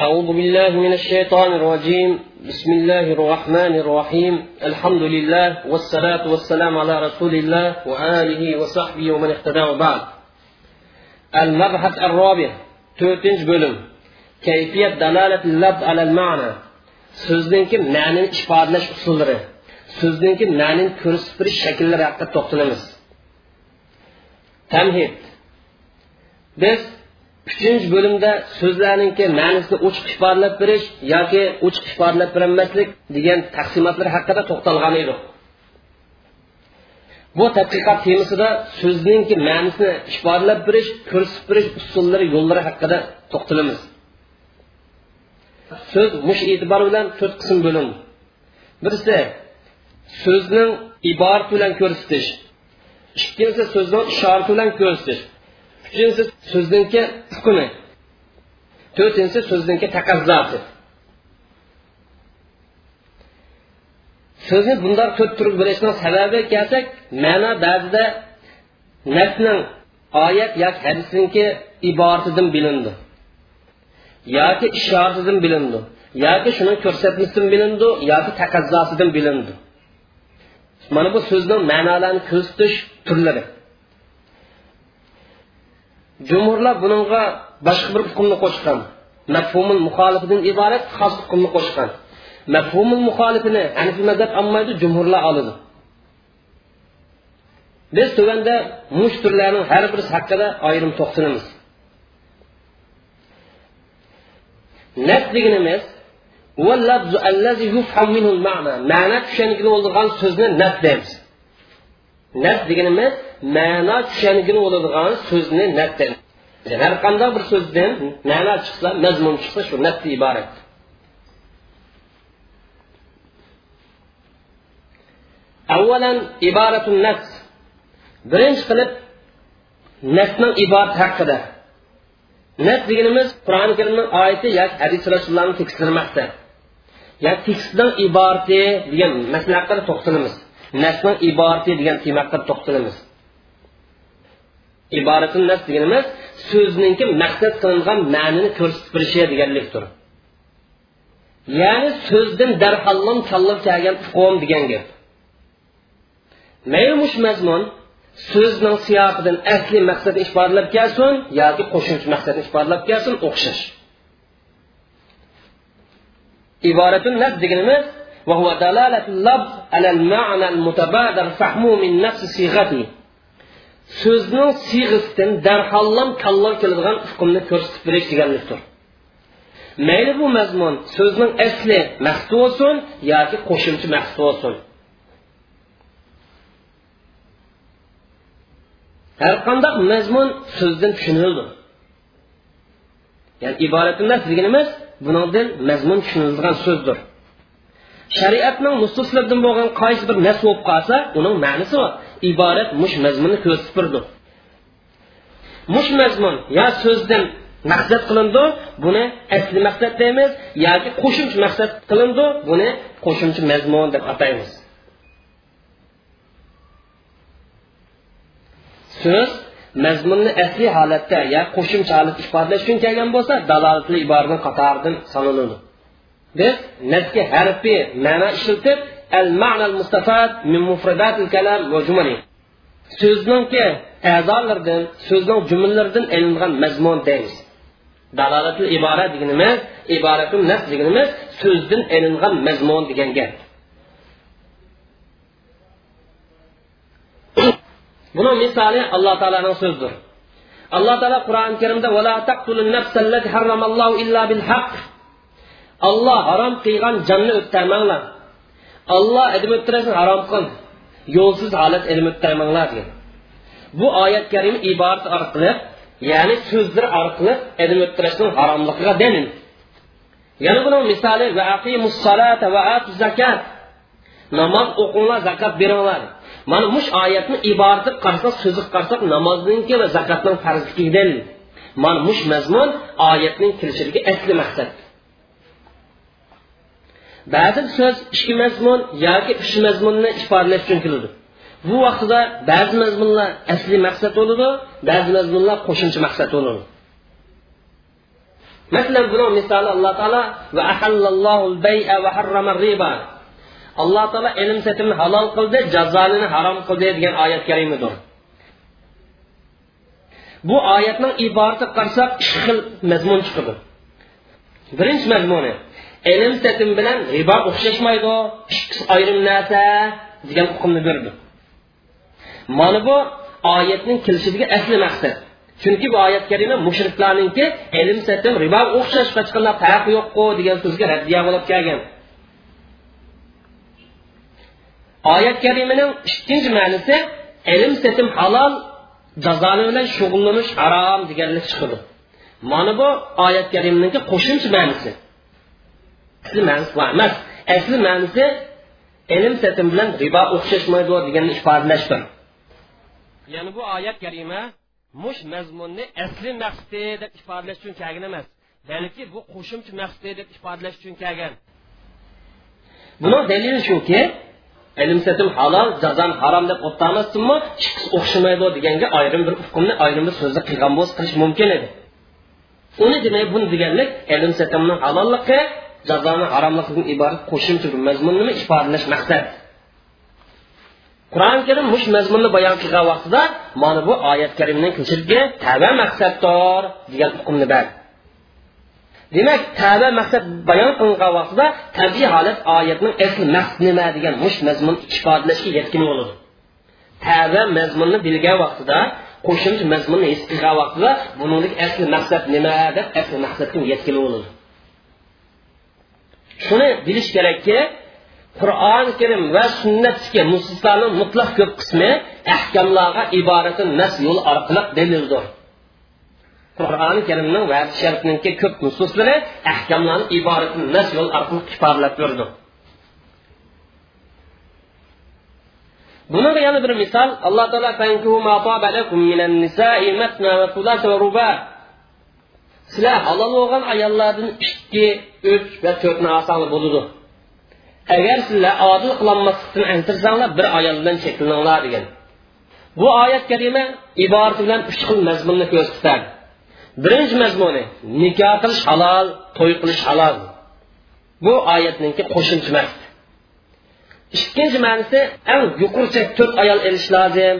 أعوذ بالله من الشيطان الرجيم بسم الله الرحمن الرحيم الحمد لله والصلاة والسلام على رسول الله وآله وصحبه ومن اهتدى وبعد المبحث الرابع تورتنج بölüm كيفية دلالة اللفظ على المعنى so'zningki ma'nini ifodalash usullari so'zningki ma'nini ko'rsatib berish shakllari haqida to'xtalamiz tamhid biz uchinchi bo'limda so'zlarninki ma'nisini ochiq ifodalab berish yoki ochiq ifodalab berolmaslik degan taqsimotlar haqida to'xtalgan edik bu tadqiqot temasida so'zningki ma'nisini ifodalab berish ko'rsatib berish usullari yo'llari haqida to'xtalamiz. So'z mush e'tibor bilan to'rt qism bo'lindi birisi so'zning ibora bilan ko'rsatish. Ikkinchisi so'zni ishorati bilan ko'rsatish. Uchinchisi so'zningki hukmi to'rtinchisi so'zningki taqazzosi so'zni bundoq to'rt turib bo'lishning sababi kelsak ma'no ba'zida nafsning oyat yoki hadisniki iboratidan bilindi yoki ishoratidan bilindi yoki shuni ko'rsatmasidan bilindi yoki taqazzosidan bilindi mana bu so'zning ma'nolarini ko'rsatish turlari jumhurlar bunga boshqa bir hukmni qo'shgan. Mafhumul muxolifidan iborat xos hukmni qo'shgan. Mafhumul muxolifini hanifiy mazhab olmaydi jumhurlar oladi. Biz tuvanda mush turlarning har birisi haqida ayrim to'xtalamiz. Naf deganimiz ma'na tushangini o'ldirgan so'zni naf deganimiz ma'no tushangini bo'ladigan so'zni naf deymiz har qanday bir so'zdan ma'no chiqsa mazmun chiqsa shu nafda iborat. Avvalan iboratun nafs. Birinchi qilib nafsning iborati haqida. Naf deganimiz qur'oni karimning oyati yoki hadis rasulullohni to'xtalamiz. Nafsning iborati degan tema to'xtalamiz. Iboratun nas deganimiz so'zninki maqsad qilingan ma'nini ko'rsatib berishi deganlikdir. Ya'ni so'zdan darhallom challab kelgan uqum degan gap. Mayli mush mazmun so'zning siyoqidan asli maqsadi ifodalab kelsin yoki qo'shimcha maqsadni ifodalab kelsin o'xshash. Iboratun nas deganimiz وهو دلالة اللفظ على المعنى المتبادر فهمه من نفس صيغته so'zning siyg'isidan darhollam kallol keladigan hukmni ko'rsatib berish deganlikdir mayli bu mazmun so'zning asli maqsadi bo'lsin yoki qo'shimcha maqsadi bo'lsin har qanday mazmun so'zdan tushunildi ya'ni iboratlar deganimiz bundan mazmun tushuniladigan so'zdir shariatning mustaslardan bo'lgan qaysi bir narsa bo'lib qolsa uning ma'nisi bor. İborat mush mazmunni ko'rsatib turdi. Mush mazmun yo so'zdan maqsad qilindi buni asli maqsad deymiz yoki qo'shimcha maqsad qilindi buni qo'shimcha mazmun deb ataymiz. So'z mazmunni asli holatda yo qo'shimcha holat ifodalash uchun kelgan bo'lsa dalolatli iboraning qatoridan sanaladi biz nasga harfiy ma'no ishlatib al ma'na al mustafad min mufradat al kalam va jumali so'zningki a'zolaridan so'zning jumlalaridan ilingan mazmun deymiz. Dalolatli ibora deganimiz iboratun nas deganimiz so'zdan ilingan mazmun degan gap. Buni misoli alloh taoloning so'zidir. Alloh taolo qur'oni karimda olloh harom qilgan jonni o'ttamanglar olloh ilm o'ttirasini harom qil yo'lsiz holat ilm o'ttamanglar degan bu oyat karim iborat orqali ya'ni so'zlar orqali ilm o'ttirishning haromligiga dalil yana buning misoli namoz o'qinglar zakat. Beringlar mana mush oyatni iborati qarasak so'zi qarasak namozniki va zakatning farzligiga dalil mana mush mazmun oyatning kelishligi asli maqsad ba'zi so'z ikki mazmun yoki uch mazmunni ifodalash uchun keladi. Bu vaqtida ba'zi mazmunlar asli maqsad bo'ladi ba'zi mazmunlar qo'shimcha maqsad bo'ladi. Masalan buni misoli alloh taolo va ahallallohu bay'a va harrama riba. Alloh taolo ilm sotimni halol qildi jazolini harom qildi degan oyat karimidir bu oyatning iborati qarasak ikki xil mazmun chiqadi. Birinchi mazmuni ilm setim bilan riba o'xshashmaydi ikkisi ayrim narsa degan hukmni berdi mana bu oyatning kelishidagi asli maqsad. Chunki bu oyat karima mushriklarninki ilm setim riba o'xshash hech qanday farqi yo'qku degan so'zga raddiya bo'lib kelgan. Oyat karimaning ikkinchi ma'nosi ilm setim halol jazoni bilan shug'ullanish harom deganlik chiqadi mana bu oyat karimaniki qo'shimcha ma'nosi. Asli ma'nosi bu emas. Asli ma'nosi ilm satim bilan ribo o'xshashmaydi deganni ifodalashdir ya'ni bu oyat karima mush mazmunni asli maqsadi deb ifodalash uchun kelgan emas. Balki bu qo'shimcha maqsadi deb ifodalash uchun kelgan. Buni dalili shuki ilm satim halol jazon harom deb o'tdamasdimi ikkisi o'xshamaydi deganga ayrim bir hukmni ayrim bir so'zni qilgan bo'lsa qilish mumkin edi. Uni demak buni deganlik ilm satimni halolligi jazoni haromligidan iborat qo'shimcha bir mazmunni ifodalash maqsad. Qur'oni karim mush mazmunni bayon qilgan vaqtida mana bu oyat karimning kirishirga tava maqsaddir degan hukmni berdi demak tava maqsad bayon qilingan vaqtida tabiiy holat oyatning asli maqsad nima degan mush mazmun ifodalashga yetkin bo'ladi. Tava mazmunni bilgan vaqtida qo'shimcha mazmunni his qilgan vaqtida buning asli maqsad nima deb asli maqsadga yetkin bo'ladi. Shuni bilish kerakki qur'oni karim va sunnatdagi nususlarning mutlaq ko'p qismi ahkamlarga iborati nas yo'l orqali dalildir qur'oni karimning va sharifninki ko'p nususlari ahkamlarni iborati nas yo'l orqali ifodalab berdi buning yana bir misol alloh taolo sizlar halol bo'lgan ayollardan ikki uch va to'rtni olsangiz bo'ladi agar sizlar odil qilolmaslikdan antirsanglar bir ayol bilan cheklaninglar degan. Bu oyat karima iborati bilan uch xil mazmunni ko'rsatadi birinchi mazmuni nikoh qilish halol to'y qilish halol bu oyatniki qo'shimcha maqsad ikkinchi ma'nosi eng yuqoricha to'rt ayol elish lozim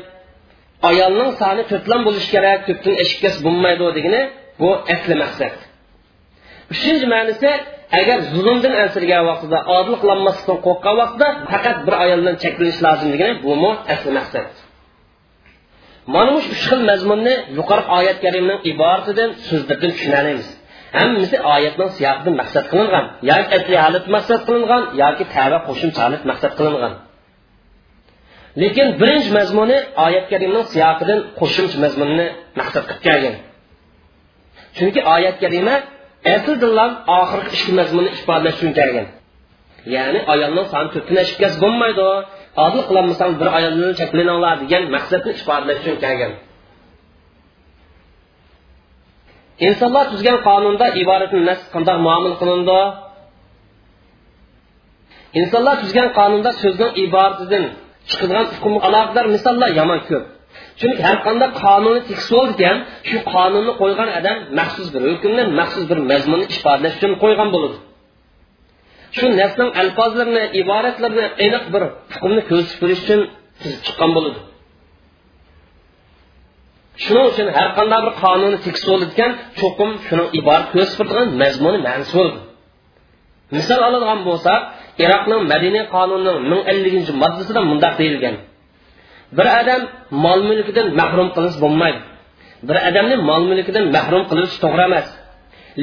ayolning soni to'rtlan bo'lishi kerak to'rtdan eshikkas bo'lmaydi degani bu asli maqsad. Uchinchi ma'nosi agar zulmdan ansirgan vaqtida odil qilolmaslikdan qo'rqqan vaqtida faqat bir ayoldan cheklanish lozim degan bu asli maqsad. Mana shu uch xil mazmunni yuqori oyat karimning iboratidan so'zlardan tushunamiz hammasi oyatning siyoqidan maqsad qilingan yoki asli holat maqsad qilingan yoki tava qo'shimcha holat maqsad qilingan. Lekin birinchi mazmuni oyat karimning siyoqidan qo'shimcha mazmunni maqsad qilib kelgan. Chunki oyat karima asldillam oxirgi ikki mazmunni ifodalash uchun kelgan. Ya'ni ayolning soni to'rtdan ashib bo'lmaydi. Odil qilolmasang bir ayoldan cheklaninglar degan maqsadni ifodalash uchun kelgan. İnsonlar tuzgan qonunda iboratni nas qanday muomala qilindi? İnsonlar tuzgan qonunda so'zning iboratidan chiqadigan hukm aloqador misollar yomon ko'p chunki har qanday qonunni tekst ekan shu qonunni qo'ygan odam maxsus bir hukmni maxsus bir mazmunni ifodalash uchun qo'ygan bo'ladi. Shu nasning alfozlarini iboratlarini aniq bir hukmni ko'rsatib berish uchun chiqqan bo'ladi. Shuning uchun har qanday bir qonunni tekst ekan cho'qim shuni iborat turgan mazmuni ma'nosi bo'ladi. Misol oladigan bo'lsak iroqning madiniy qonunining ming elliginchi moddasida mundoq deyilgan. Bir odam mol mulkidan mahrum qilish bo'lmaydi. Bir odamni mol mulkidan mahrum qilish to'g'ri emas.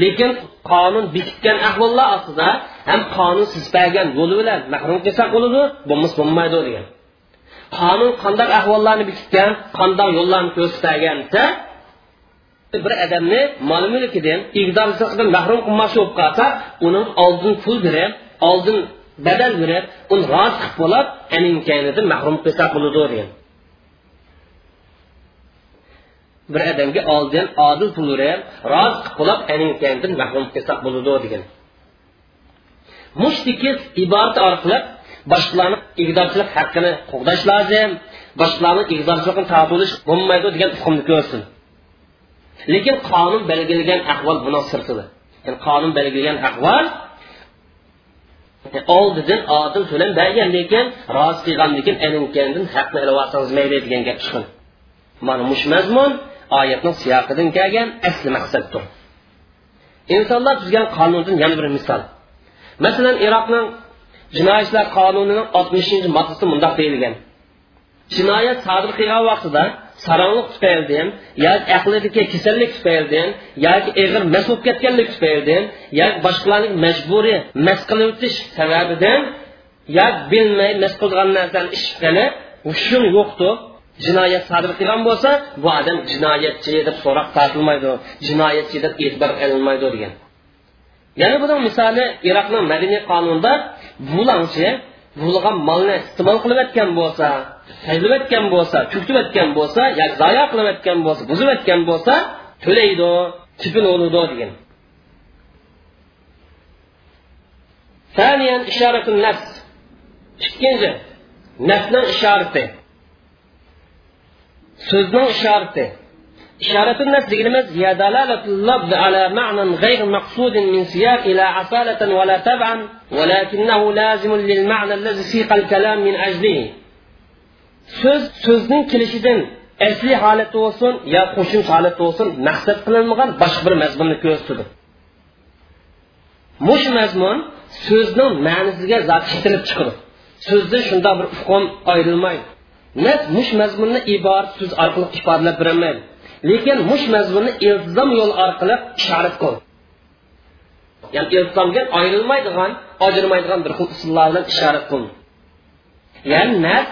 Lekin qonun bekitgan ahvollar ostida ham qonun sizpagan yo'li bilan mahrum qilsa bo'ladi bo'lmas bo'lmaydi degan. Qonun qanday ahvollarni bekitgan qanday yo'llarni ko'rsatganda bir odamni mol mulkidan iqdordan mahrum qilmoqchi bo'lib qolsa uning oldin pul berib oldin badal berib uni rozi bo'lib aninkaynidan mahrum qilsa bo'ladi degan. Bir odamga oldin odil pul berib rozi bo'lib aninkaynidan mahrum qilsa bo'ladi degan. Mushtikiz iborat orqali boshqalarni igdorchilik haqqini qo'g'dash lozim boshqalarni igdorchiligini tobilish bo'lmaydi degan hukmni ko'rsin. Lekin qonun belgilagan ahvol buni sirtida ya'ni qonun belgilagan ahvol oldidan odil to'lam bergan lekin rozi keyin aninkandin haqni mayli degan gap chiqqan mana mush mazmun oyatning siyoqidan kelgan asli maqsaddir. Insonlar tuzgan qonundan yana bir misol. Masalan iroqning ishlar qonunining oltmishinchi moddasida mundoq deyilgan. Jinoyat sodir qilgan vaqtida saronliq tufaylidan yoki aqlidagi kasallik tufaylidan yoki ig'ir mas bo'lib ketganlik tufaylidan yoki boshqalarni majburiy mas qilib o'tish sababidan yoki bilmay mas qilgan narsani ish qilib hushim yo'qdir jinoyat sodir qilgan bo'lsa bu odam jinoyatchi deb so'roq tortilmaydi jinoyatchi deb e'tibor qilinmaydi degan. Yana buning misoli iroqning madaniy qonunida bulangchi bulg'an molni iste'mol qilayotgan bo'lsa saylayotgan bo'lsa cho'ktirayotgan bo'lsa yoki zoya qilayotgan bo'lsa buzayotgan bo'lsa to'laydi tipin bo'ludi degan ثانيا إشارة النفس ikkinchi nafsning ishorati so'zning ishorati إشارة الناس دي لمس هي دلالة اللفظ على معنى غير مقصود من سياق إلى عصالة ولا تبعا ولكنه لازم للمعنى الذي سيق الكلام من أجله. سوز سوزنين كلشدين أسلي حالة توصن يا خشم حالة توصن نحسب قلن مغان بشبر مزمون كيوستد مش مزمون سوزنين معنزيجا ذات شتلت شكرا سوزنين شندا بر أفقوم أيرلماي نت مش مزمون إبار سوز أرقلق إفادلة برمائل lekin mush mazmunni iltizom yo'l orqali ishorat qil ya'ni iltizomga ayrilmaydigan ajrmaydigan bir xil usullar bilan ishorat qil ya'ni nas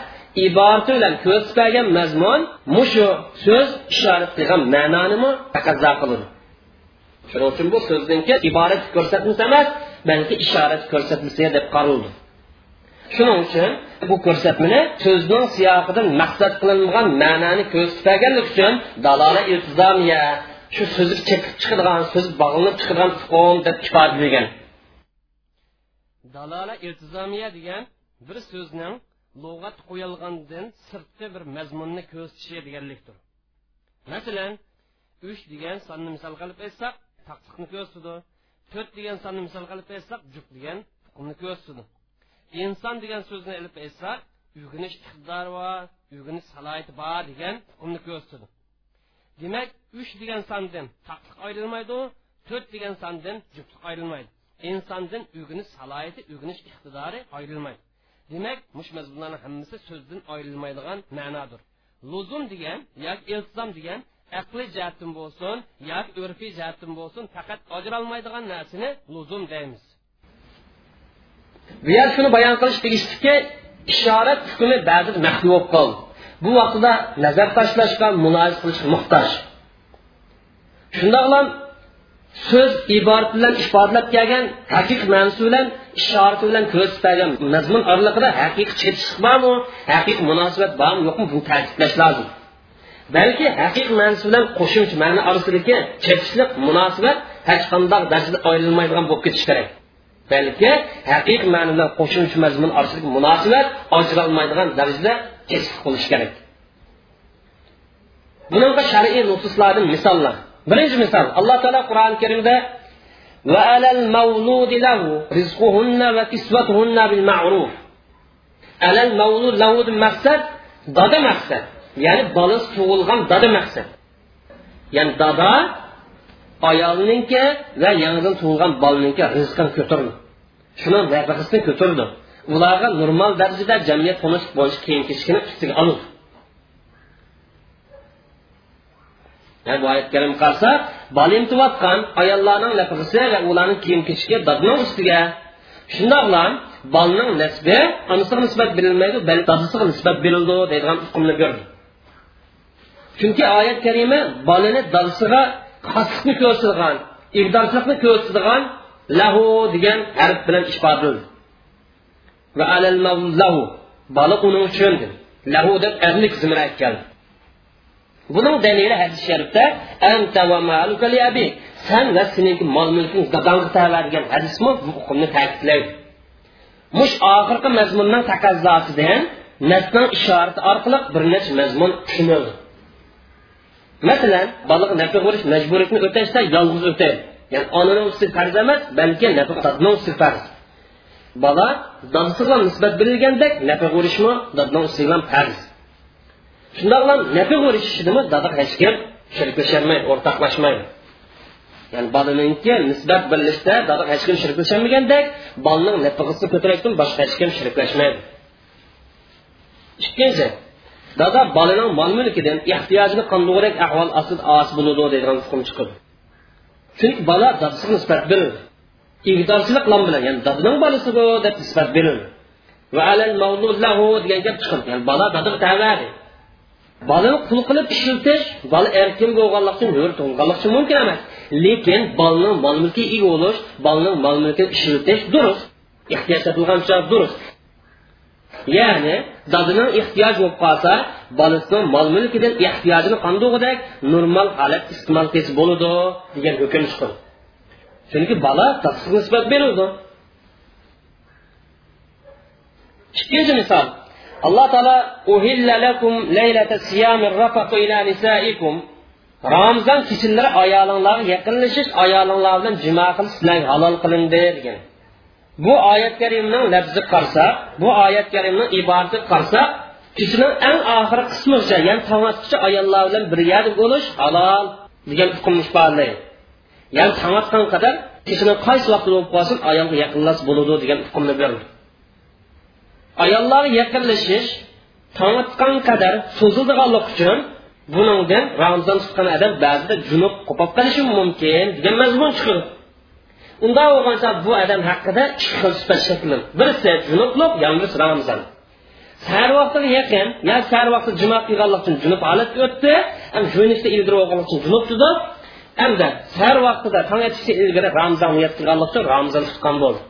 iborati bilan ko'rsatilgan mazmun mushu so'z ishorat qilgan ma'nonimi taqozo qiladi shuning uchun bu so'zdan keyin iborat ko'rsatmasi emas balki ishorat ko'rsatmasi deb qaraldi shuning uchun bu ko'rsatmani so'zning siyoqidan maqsad qilinmagan ma'noni ko'rsatganlik uchun dalola iltizomiya shu so'zi chekib chiqadigan so'z bog'linib chiqadigan tuqum deb ifodalagan dalola iltizomiya degan bir so'zning lug'at qo'yilgandan sirtqi bir mazmunni ko'rsatishi deganlikdir. Masalan uch degan sonni misol qilib aytsak taqliqni ko'rsatdi to'rt degan sonni misol qilib aytsak juq degan tuqumni ko'rsatdi inson degan so'zni ilib aytsak uyg'unish iqtidori bor uyg'unish salohiyati bor degan hukmni ko'rsatdi demak uch degan sondan taqliq ayrilmaydi to'rt degan sondan juftlik ayrilmaydi. Insondan uyg'unish salohiyati uyg'unish iqtidori ayrilmaydi. Demak mush mazmunlarni hammasi so'zdan ayrilmaydigan ma'nodir. Luzum degan yoki iltizom degan aqliy jihatdan bo'lsin yoki urfiy jihatdan bo'lsin faqat ajralmaydigan narsani luzum deymiz. Bu yer shuni bayon qilish tegishliki ishorat hukmi ba'zi maxfiy bo'lib qoldi. Bu vaqtida nazar tashlashga muloyiz qilish muhtoj. Shundoqlam so'z iborat bilan ifodalab kelgan haqiq ma'nosi bilan ishorati bilan ko'rsatilgan mazmun oralig'ida haqiqiy chetishlik bormi haqiqiy munosabat bormi yo'qmi buni ta'kidlash lozim. Balki haqiq ma'nosi bilan qo'shimcha ma'no orasidagi chetishlik munosabat hech qanday darajada ayrilmaydigan bo'lib ketishi kerak. balki haqiqiy ma'no bilan qo'shimcha mazmun orasidagi munosabat ajralmaydigan darajada kesib qo'lishi kerak bunaqa shar'iy nususlardan misollar birinchi misol alloh taolo qur'oni karimda وعلى المولود له رزقهن وكسوتهن بالمعروف على المولود له maqsad dada maqsad ya'ni bolasi tug'ilgan dada maqsad ya'ni dada ayolninki va yangidan tug'ilgan bolaninki rizqini ko'tardi shuni nafaqasini ko'tardi ularga normal darajada jamiyat turmush bo'yicha kiyim kechishini ustiga oldi yani bu oyat karim qarsa bola emtiyotgan ayollarning nafaqasi va ularning kiyim kechishga dadning ustiga shundoqla bolaning nasbi onasiga nisbat berilmaydi balki dadasiga nisbat berildi deydigan hukmni berdi chunki oyat karima bolani dadasiga xoslikni ko'rsatgan ibdorchilikni ko'rsatadigan lahu degan harf bilan ifodaladi va alal lahu baliq uning uchun lahu deb erlik zimra keldi buning dalili hadis sharifda anta va maluka li abi. San va seninki mol mulking dadangga tava degan hadismi bu hukmni ta'kidlaydi mush oxirgi mazmunning taqozzosidan nasning ishorati orqali bir necha mazmun tushunildi. Masalan baliq nafi ko'rish majburiyatni o'tashda yolg'iz o'taydi ya'ni onaning ustiga farz emas balki nafaqa dadning ustiga farz bola dadasiga nisbat berilgandek nafaqa urishmi dadning ustiga farz. Shundoq bilan nafaqa urishishidimi dada hech kim shirklasholmaydi o'rtoqlashmaydi ya'ni nisbat berilishda hech kim shirklasholmagandek bolaning ko'tarayotgan boshqa hech kim dada bolaning mol mulkidan ehtiyojini qandoqrek ahvol ostida os bo'ladi degan hukm chiqadi chunki bola dadasiga nisbat berildi igdorchilik bilan ya'ni dadaning bolasi bu deb nisbat berildi va alal lahu degan gap chiqadi. Ya'ni bola dadaga tavadi bolani qul qilib ishiltish bola erkin bo'lganlik uchun hur tug'ilganlik uchun mumkin emas. Lekin bolaning mol mulkiga ega bo'lish bolaning mol mulkini ishiltish durust. Ya'ni dadining ehtiyoj bo'lib qolsa bolasini mol mulkidan ehtiyojini qandog'idek normal holat iste'mol qilsa bo'ladi degan hukm chiqdi. Chunki bola taqsiz nisbat berildi ikkinchi misol. Alloh taolo lakum laylata siyami rafaqu ila nisaikum. Ramzon kechalari ayolinglarga yaqinlashish ayolinglar bilan jimo qilish sizlarga halol qilindi degan. Bu oyat karimning labzi qarsa bu oyat karimning iborati qarsa kishining eng oxirgi qismigacha ya'ni tong ayollar bilan birga bo'lish halol degan hukmni ifodalaydi ya'ni tong otgan qadar kishini qaysi vaqtda bo'lib qolsin ayolga yaqinlash bo'ladi degan hukmni berdi. Ayollarga yaqinlashish tong otgan qadar so'zildiganlik uchun buningdan ramzon tutgan odam ba'zida junub qo'pab qolishi mumkin degan mazmun chiqadi unda bo'lgancha bu odam haqida ikki xil sifat shakli birisi junublik yangrisi ramzon sahar vaqtiga yaqin yo sahar vaqti juma qilganlik uchun junub holatga o'tdi ham jo'nishda ildirib olganlik uchun junub tutdi hamda sahar vaqtida tong otishga ilgari ramzon niyat qilganlik uchun ramzon tutgan bo'ldi.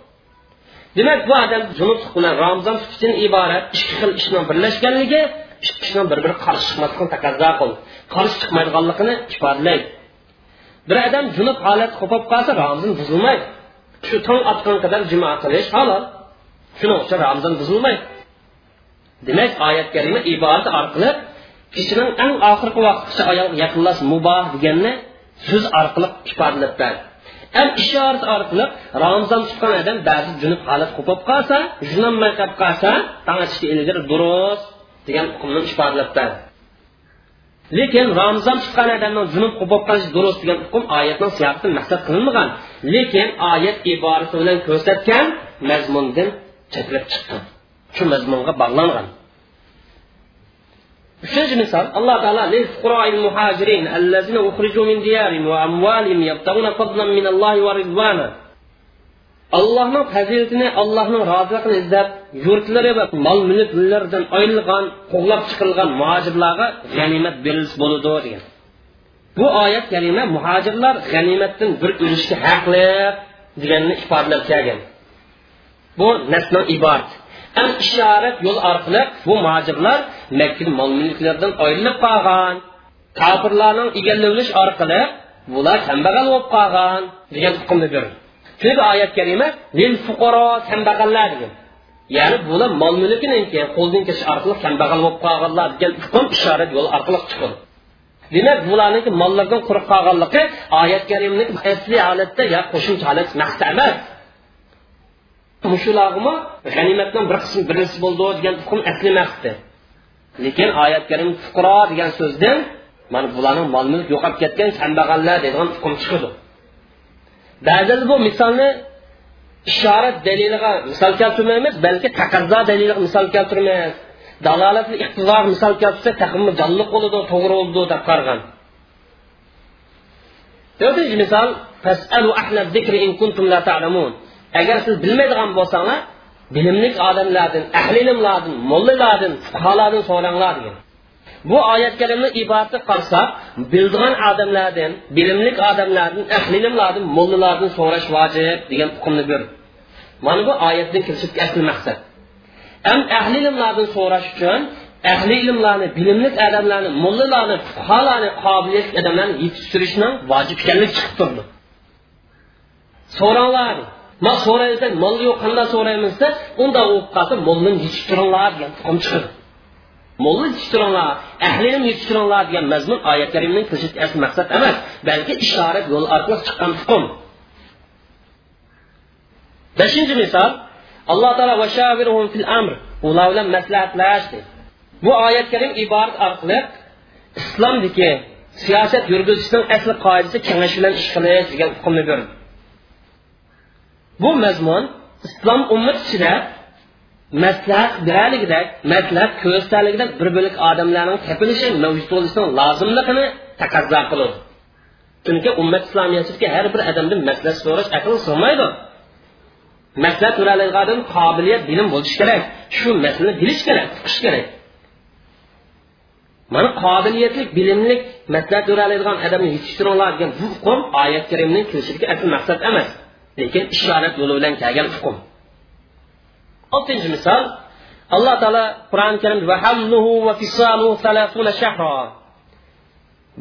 Demak bu odam junub bilan ramzon tutishdan iborat ikki xil ishning birlashganligi ikki bir biri qarshi bir odam junub holat qo'pib qolsa ramzon buzilmaydi. Shu tong otgan qadar juma qilish halol. Shuning uchun ramzon buzilmaydi. Demak oyat karima iborati orqali kishining eng oxirgi vaqtgacha ayolga yaqinlash muboh deganni so'z orqali ifodalab berdi ham ishorat orqali ramzon tutgan odam ba'zi junub holat qo'pib qolsa junolmay qolib qolsa tong otishga ilgari durust degan hukmni ifodalab berdi lekin ramzon chiqqan odamning junub bo'lib qolishi durust degan hukm oyatning siyoqida maqsad qilinmagan. Lekin oyat iborasi bilan ko'rsatgan mazmundan chetlab chiqqan. Shu mazmunga bog'langan. Uchinchi misol alloh taolo muhajirin allazina ukhriju min diyarihim va amwalihim yabtaguna fadlan min allohi va ridwana allohning fazilatini allohning roziligini izlab yurtlari va mol mulklaridan ayrilgan qo'g'lab chiqilgan muhojirlarga g'animat berilsa bo'ladi degan bu oyat kalima muhojirlar g'animatdan bir ulushga haqli deganni ifodalab kelgan bu nasni iborat ham ishorat yo'l orqali bu muhojirlar makka mol mulklaridan ayrilib qolgan kofirlarning egallanish orqali bular kambag'al bo'lib qolgan degan hukmni berdi chunki oyat kalima lil fuqaro kambag'allar degan. Ya'ni bular mol mulkini qo'ldan kelish orqali kambag'al bo'lib qolganlar degan hukm ishorat yo'li orqali chiqadi demak bularniki mollardan quruq qolganligi oyat karimniki asli holatda yo qo'shimcha holat maqsa emas. Mushularmi g'animatning bir qismi birinchisi bo'ldi degan hukm asli maqsadi lekin oyat karim fuqaro degan so'zdan mana bularning mol mulk yo'qolib ketgan kambag'allar degan hukm chiqadi ba'zida bu misolni ishorat daliliga misol keltirmaymiz balki taqozo daliliga misol keltirmaymiz. Dalolatli iqtidor misol keltirsa taqimi jonliq bo'ladi to'g'ri bo'ldi deb qaragan to'rtinchi misol fasalu ahla zikri in kuntum la ta'lamun. Agar siz bilmaydigan bo'lsanglar bilimli odamlardan ahli ilmlardan mollalardan fuqarolardan so'ranglar degan. Bu oyat karimni iborati qarasak bildigan odamlardan bilimli odamlardan ahli ilmlardan mollalardan so'rash vojib degan hukmni berdi mana bu oyatdan kelishib asli maqsad ham ahli ilmlardan so'rash uchun ahli ilmlarni bilimli odamlarni mollalarni fuqarolarni qobiliyatli odamlarni yetishtirishni vojib ekanligi chiqib turdi so'ranglar ma so'raysak mol yo'q qanday so'raymiz desa unda bo'lib qolsa mollani yetishtiringlar degan hukm chiqadi molla yetishtiringlar ahli ilm yetishtiringlar degan mazmun oyat karimning asl maqsad emas balki ishorat yo'li orqali chiqqan hukm beshinchi misol alloh taolo fil amr. Ular bilan maslahatlash bu oyat karim iborat orqali islomdagi siyosat yurgizishning asli qoidasi kengash bilan ish qilish degan hukmni berdi bu mazmun islom ummat ichida maslahat beraligidek maslahat ko'rsataligidek bir bo'lik odamlarning tepilishi mavjud bo'lishining lozimligini taqozo qiladi. Chunki ummat islomiyatidagi har bir odamdan maslahat so'rash aql sig'maydi. Maslahat beradigan qobiliyat bilim bo'lishi kerak. Shu masalani bilish kerak uqish kerak. Mana qobiliyatli bilimli maslahat beradigan odamni yetishtiringlar degan bu hukm oyat karimning kelishiga asl maqsad emas lekin ishorat yo'li bilan kelgan hukm oltinchi misol alloh taolo qur'oni karimda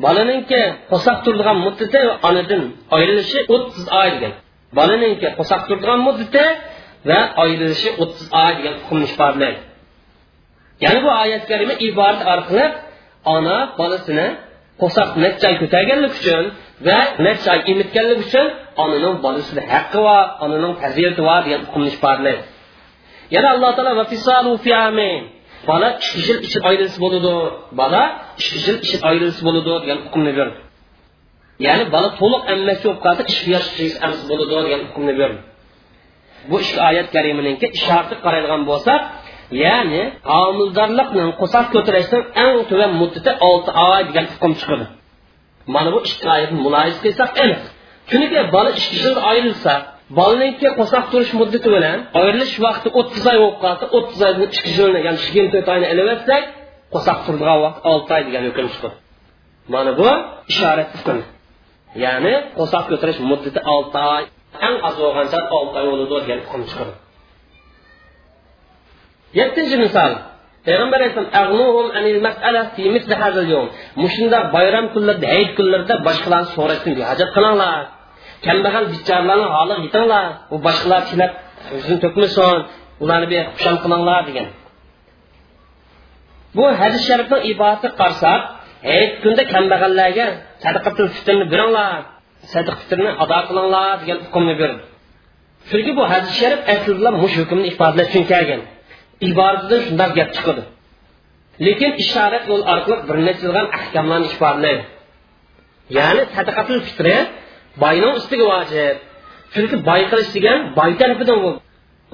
bolaninki qo'saq turadigan muddati onadan ayrilishi o'ttiz oy degan. Bolaninki qo'saq turadigan muddati va ayrilishi o'ttiz oy degan hukmni ifodalaydi ya'ni bu oyat karima iborat orqali ona bolasini qo'saq necha oy ko'targanlik uchun va necha oy emitganlik uchun onaning bolasida haqqi bor onaning farziyati bor degan hukmni ifodalaydi yana alloh taolo bola ikki yil ayrilsa bo'ladi bola ikki yil ayrilsa bo'ladi degan hukmni berdi ya'ni bola to'liq ammasi bo'lib qolsa ikki yosh amsi bo'ladi degan hukmni berdi bu ikki oyat kariminiki sharti qaraydigan bo'lsak ya'ni homildorlikning qo'saq ko'tarishning eng tuvan muddati olti oy degan hukm chiqadi. Mana bu oyatni qilsak aniq. Chunki bola bolaniki qo'saq turish muddati bilan ayrilish vaqti o'ttiz oy bo'lib qolsa o'ttiz oydan ikki yilni ya'ni yigirma to'rt oyni ilib etsak qo'saq turadigan vaqt olti oy degan hukm chiqadi mana bu ishorat hukm ya'ni qo'saq ko'tarish muddati olti oy eng oz bo'lgancha olti oy bo'ladi degan hukm chiqadi. Yettinchi misol. Payg'ambar alayhissalom mushundoq bayram kunlarida hayit kunlarida boshqalarni so'rashdan hojat qilinglar. Kambag'al bichoralarni holi yetinglar u boshqalar chinab o'zini to'kmasin ularni bir xushal qilinglar degan. Bu hadis sharifni iborati qarsak hayit kunda kambag'allarga sadaqatul fitrni beringlar. Sadaqa fitrni ado qilinglar degan hukmni berdi chunki bu hadis sharif aslida mush hukmni ifodalash uchun kelgan. Iboratidan shundoq gap chiqadi. Lekin ishorat yo'l orqali bir necha ahkamlarni ifodalaydi ya'ni sadaqatul fitri boyning ustiga vojib. Chunki boy qilish degan boy tarafidan bo'ldi.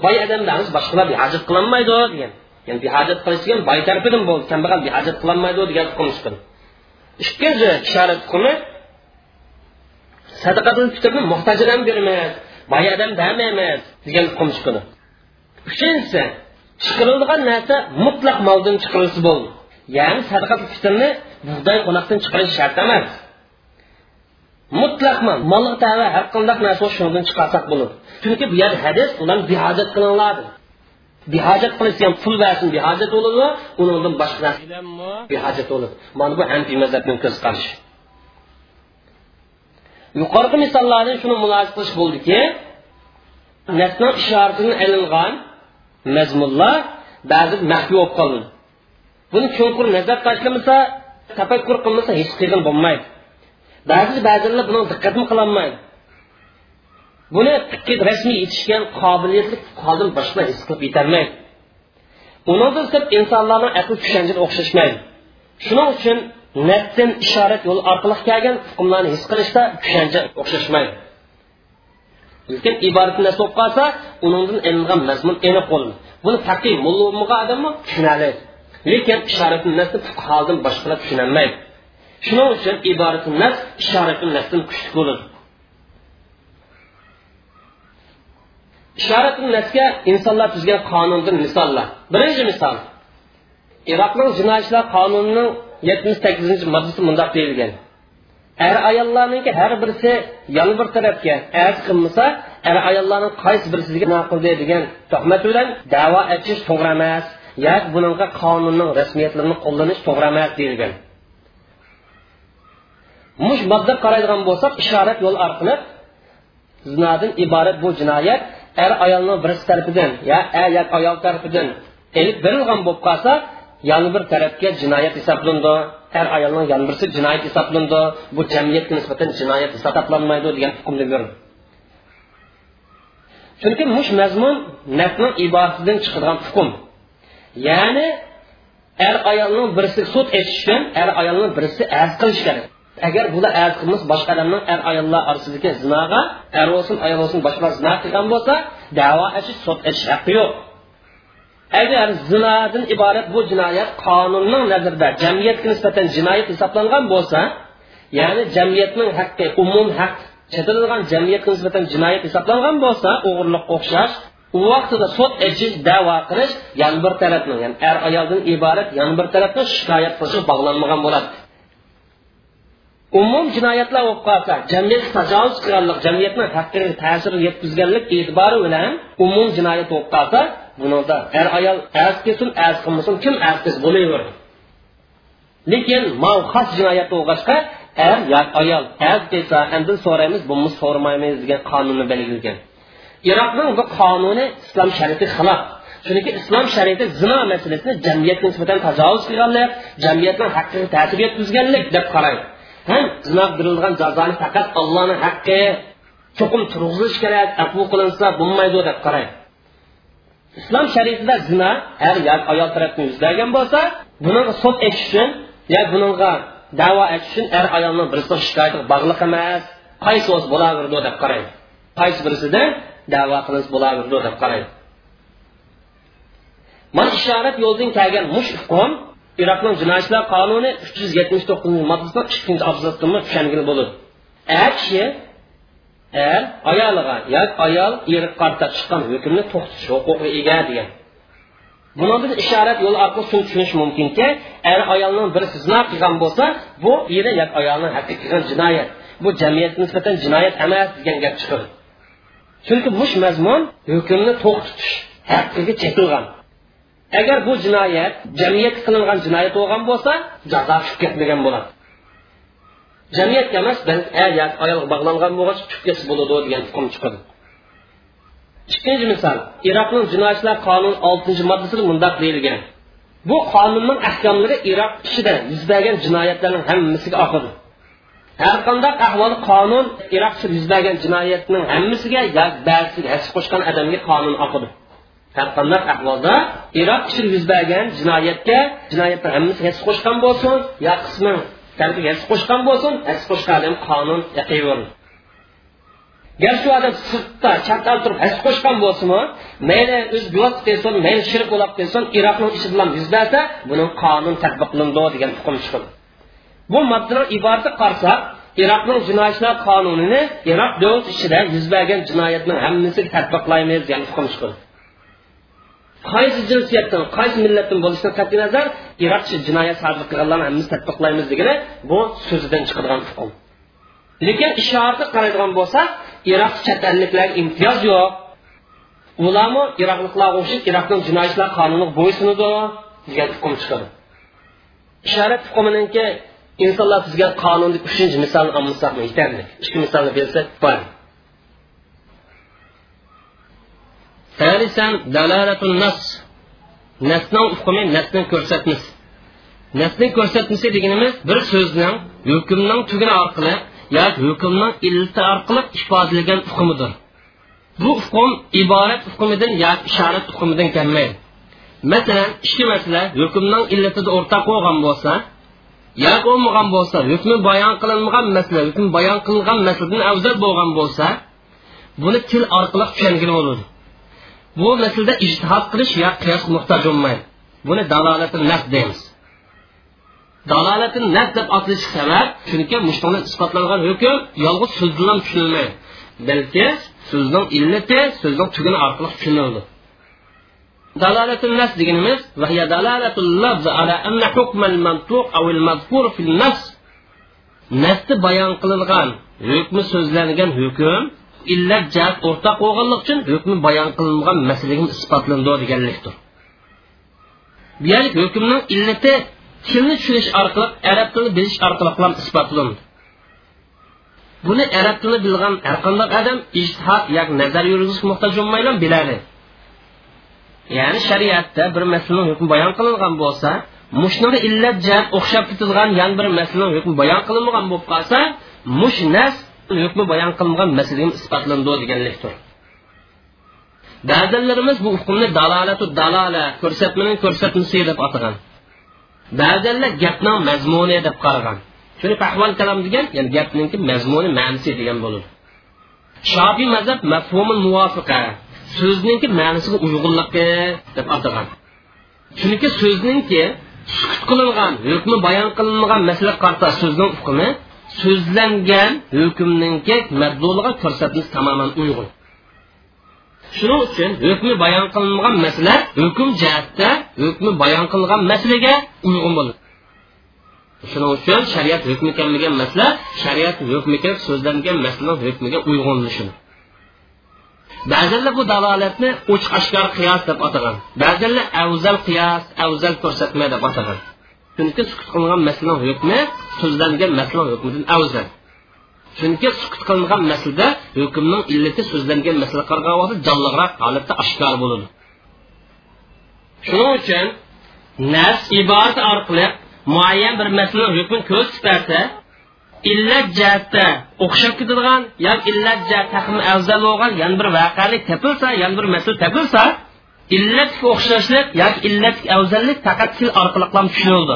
Boy odamdan boshqalar behojat qilolmaydi degan. Ya'ni behojat qilish degan boy tarafidan bo'ldi. Kambag'al behojat qilolmaydi degan hukm chiqdi. Ikkinchi ishorat hukmi sadaqatul fitrni muhtojlarga bermaymiz boy odamda ham emas degan hukm uchinchisi chiqarilgan narsa mutlaq moldan chiqarilsa bo'ldi. Ya'ni sadaqatul fitrni bug'doy chiqarish shart emas. Mutlaqman. Molga tava har qanday narsa shundan chiqarsak bo'ladi. Chunki bu yer hadis ularni bihojat qilinglar. Bihojat qilishsa ham pul bersin bihojat bo'ladi undan boshqa narsa bihojat bo'ladi. Mana bu hanfiy mazhabning ko'z qarashi yuqorqi misollardan shuni mulohaza qilish bo'ldiki nasna ishoratidan ilingan mazmunlar ba'zi maxfiy bo'lib qoladi buni cho'nqur nazar tashlamasa tafakkur qilmasa hech qilgan bo'lmaydi ba'zi ba'zilar buni diqqatmi qilolmaydi buni rasmiy yetishgan qobiliyatli fuqarodan boshqa his qilib yetolmaydi undan ko'p insonlarni aql tushunchasi o'xshashmaydi. Shuning uchun nafsin ishorat yo'li orqali kelgan hukmlarni his qilishda tushuncha o'xshashmaydi. Lekin iboratni narsa bo'lib qolsa undan ilingan mazmun aniq bo'ladi. Buni taqiy mulla odammi tushunadi. Lekin ishoratni narsa fuqarodan boshqalar tushunolmaydi. Shuning uchun iborati nas ishorati nasdan kuchli bo'ladi ishorati nasga insonlar tuzgan qonundan misollar. Birinchi misol. Iroqning jinoiy ishlar qonunining yetmish sakkizinchi moddasi mundoq deyilgan. Er ayollarniki har birisi yana bir tarafga arz qilmasa er ayollarning qaysi birisiga gunoh qildi degan tuhmat bilan davo etish to'g'ri emas yoki bunaqa qonunning rasmiyatlarini qo'llanish to'g'ri emas deyilgan. Mush modda qaraydigan bo'lsak ishorat yo'l orqali zinodan iborat bu jinoyat er ayolni birisi tarafidan yo er yoki ayol tarafidan elib berilgan bo'lib qolsa yana bir tarafga jinoyat hisoblandi. Er ayolning yana birisi jinoyat hisoblandi. Bu jamiyatga nisbatan jinoyat hisoblanmaydi degan hukmni chunki mush mazmun nafning iboratidan chiqadigan hukm. Ya'ni er ayolning birisi sud etish er ayolning birisi az qilish agar bular az qilmas boshqa odamning er ayollar orasidagi zinoga er bo'lsin ayol bo'lsin boshqalar zino qilgan bo'lsa davo achish sud etish haqqi yo'q. Agar zinodan iborat bu jinoyat qonunning nazarida jamiyatga nisbatan jinoyat hisoblangan bo'lsa ya'ni jamiyatning haqqi umum haq chetilgan jamiyatga nisbatan jinoyat hisoblangan bo'lsa o'g'irlik o'xshash u vaqtida sud echish davo qilish yan bir tarafni ya'ni er ayoldan iborat yan bir tarafni shikoyat qilishi bog'lanmagan bo'ladi. Umum jinoyatlar bo'lib qolsa jamiyat tajovuz qilganlik jamiyatni haqqiga ta'sir yetkazganlik e'tibori bilan umum jinoyat bo'lib qolsa bunida er ayol az kelsin az qilmasin kim az qilsa bo'laveradi lekin mal xos jinoyat bo'lg'achqa er yo ayol az kelsa endi so'raymiz buni so'ramaymiz degan qonunni belgilagan. Iroqning bu qonuni islom shariti xilof. Chunki islom shariati zino masalasini jamiyatga nisbatan tajovuz qilganlik jamiyatni haqqiga ta'sir yetkazganlik deb qaraydi ham zino berilgan jazoni faqat allohni haqqi. Cho'qim turg'izish kerak afu qilinsa bo'lmaydi deb qaraydi islom shariatida zina har yoki ayol tarafdan yuzlagan bo'lsa buni sud etish uchun yo bunga davo etish uchun er ayolni birisi shikoyati bog'liq emas qaysi o'zi bo'laverdi deb qaraydi qaysi birisida davo qilinish bo'laverdi deb qaraydi mana ishorat yo'ldan kelgan mush hukm iroqning jinoyatchilar qonuni uch yuz yetmish to'qqizinchi moddasida ikkinchi abzatda tushangili bo'ladi ar kishi er ayoliga yoki ayol eri qarta chiqqan hukmni to'xtatish huquqiga ega degan. Buni biz ishorat yo'li orqali shuni tushunish mumkinki er ayolning birisi zino qilgan bo'lsa bu eri yoki ayolning haqiqiy qilgan jinoyat bu jamiyatga nisbatan jinoyat emas degan gap chiqadi. Chunki mush mazmun hukmni to'xtatish haqqiga chekilgan. Agar bu jinoyat jamiyat qilingan jinoyat bo'lgan bo'lsa jazo tushib ketmagan bo'ladi. Jamiyatga emas e, ayolga bog'langan bo'lgach tushib ketsa bo'ladi degan hukm chiqadi. Ikkinchi misol iroqning jinoyatchilar qonuni oltinchi moddasida mundoq deyilgan. Bu qonunning ahkomlari iroq ichida yuz bergan jinoyatlarning hammasiga oqidi har qanday ahvol qonun iroq ichida yuz bergan jinoyatning hammasiga yoki ba'zisiga hech qo'shgan odamga qonun oqidi har qanday ahvolda iroq ichida yuz bergan jinoyatga jinoyatni hammasi hech qo'shgan bo'lsin yo qismi hech qo'shgan bo'lsin hech qo'shgan qonun yaqayverdi gar shu odam sirtda chat turib hech qo'shgan bo'lsinmi mayli o'zi guvoh qilsin mayli shirk bo'lib qilsin iroqni ichi bilan yuz bersa buni qonun tadbiqlandi degan hukm chiqadi bu moddalar iborati qarasak iroqning jinoyatchilar qonunini iroq davlat ichida yuz bergan jinoyatning hammasiga tadbiqlaymiz degan hukm chiqadi qaysi jinsiyatdan qaysi millatdan bo'lishidan qat'iy nazar iroqcha jinoyat sodir qilganlarni hammasi tadbiqlaymiz degani bu so'zidan chiqadigan hukm lekin ishorati qaraydigan bo'lsak iroq chet elliklarga imtiyoz yo'q. Ularmi iroqliklarga o'xshab iroqning jinoyatchilar qonuniga bo'ysunadi degan hukm chiqadi. Ishorat hukminiki insonlar tuzgan qonunni uchinchi misolni olmasak yetarli ikki misolni bersak bo'ladi ثالثا دلالة النص nasning hukmi nasning ko'rsatmasi nasning ko'rsatmasi deganimiz bir so'zning hukmning tuguni orqali yoki hukmning illati orqali ifodalangan hukmidir bu hukm iborat hukmidan yoki ishorat hukmidan kelmaydi masalan ikki masala hukmning illatida o'rtaq bo'lgan bo'lsa yoki bo'lmagan bo'lsa hukmi bayon qilinmagan masala hukm bayon qilingan masaladan afzal bo'lgan bo'lsa buni til orqali tushungani bo'ladi bu masalada ijtihod qilish yo qiyos muhtoj bo'lmaydi. Buni dalolati naf deymiz. Dalolatin naf deb atilishi sabab chunki mushuni isbotlangan hukm yolg'iz so'z bilan tushunilmaydi. Balki so'zning illati so'zning tuguni orqali tushunildi. دلالة النفس ديجنمس وهي دلالة اللفظ على أن حكم المنطوق أو المذكور في النفس نفس بيان قلنغان حكم سوزلنغان حكم illat jihat o'rtaq bo'lganlik uchun hukmi bayon qilingan masalaga isbotlandi deganlikdir. Bu illati tilni tushunish orqali arab tilini bilish orqali ham isbotlandi buni arab tilini bilgan har qanday odam ijtihod yoki nazar yurgizishga muhtoj bo'lmaylan biladi ya'ni shariatda bir masalaning hukmi bayon qilingan bo'lsa mushnaga illat jihat o'xshab ketilgan yan bir masalaning hukmi bayon qilinmagan bo'lib qolsa mush nas hukmi bayon qilingan masalaga isbotlandi deganlikdir. Ba'zanlarimiz bu hukmni dalolatu dalola ko'rsatmaning ko'rsatmasi deb atagan. Ba'zanlar gapning mazmuni deb qaragan. Shuni ahvol kalom degan ya'ni gapninki mazmuni ma'nisi degan bo'ladi shofiy mazhab mafhumi muvofiqa so'zningki ma'nisiga uyg'unligi deb atagan. Chunki so'zningki sukut qilingan hukmi bayon qilinmagan masala qarta so'zning hukmi so'zlangan hukmninki madluliga ko'rsatmasi tamoman uyg'un. Shuning uchun hukmi bayon qilinmagan masala hukm jihatda hukmi bayon qilingan masalaga uyg'un bo'ladi shuning uchun shariat hukmi kelmagan masala shariat hukmiga so'zlangan masala hukmiga uyg'unlishi ba'zanlar bu dalolatni ochiq oshkor qiyos deb atagan ba'zanlar avzal qiyos avzal ko'rsatma deb atagan. Chunki sukut qilingan masalan hukmi so'zlangan masalan hukmidan avzal chunki sukut qilingan maslda hukmning illati so'zlangan masala qarg'avosi jonliroq holatda oshkor bo'ladi. Shuning uchun nas iborati orqali muayyan bir masala hukmini ko'rsatsa illat jihatda o'xshab ketadigan yoki illat taqmi afzal bo'lgan yana bir voqelik topilsa yana bir masala topilsa illatga o'xshashlik yoki illatga afzallik faqat til orqali tushunildi.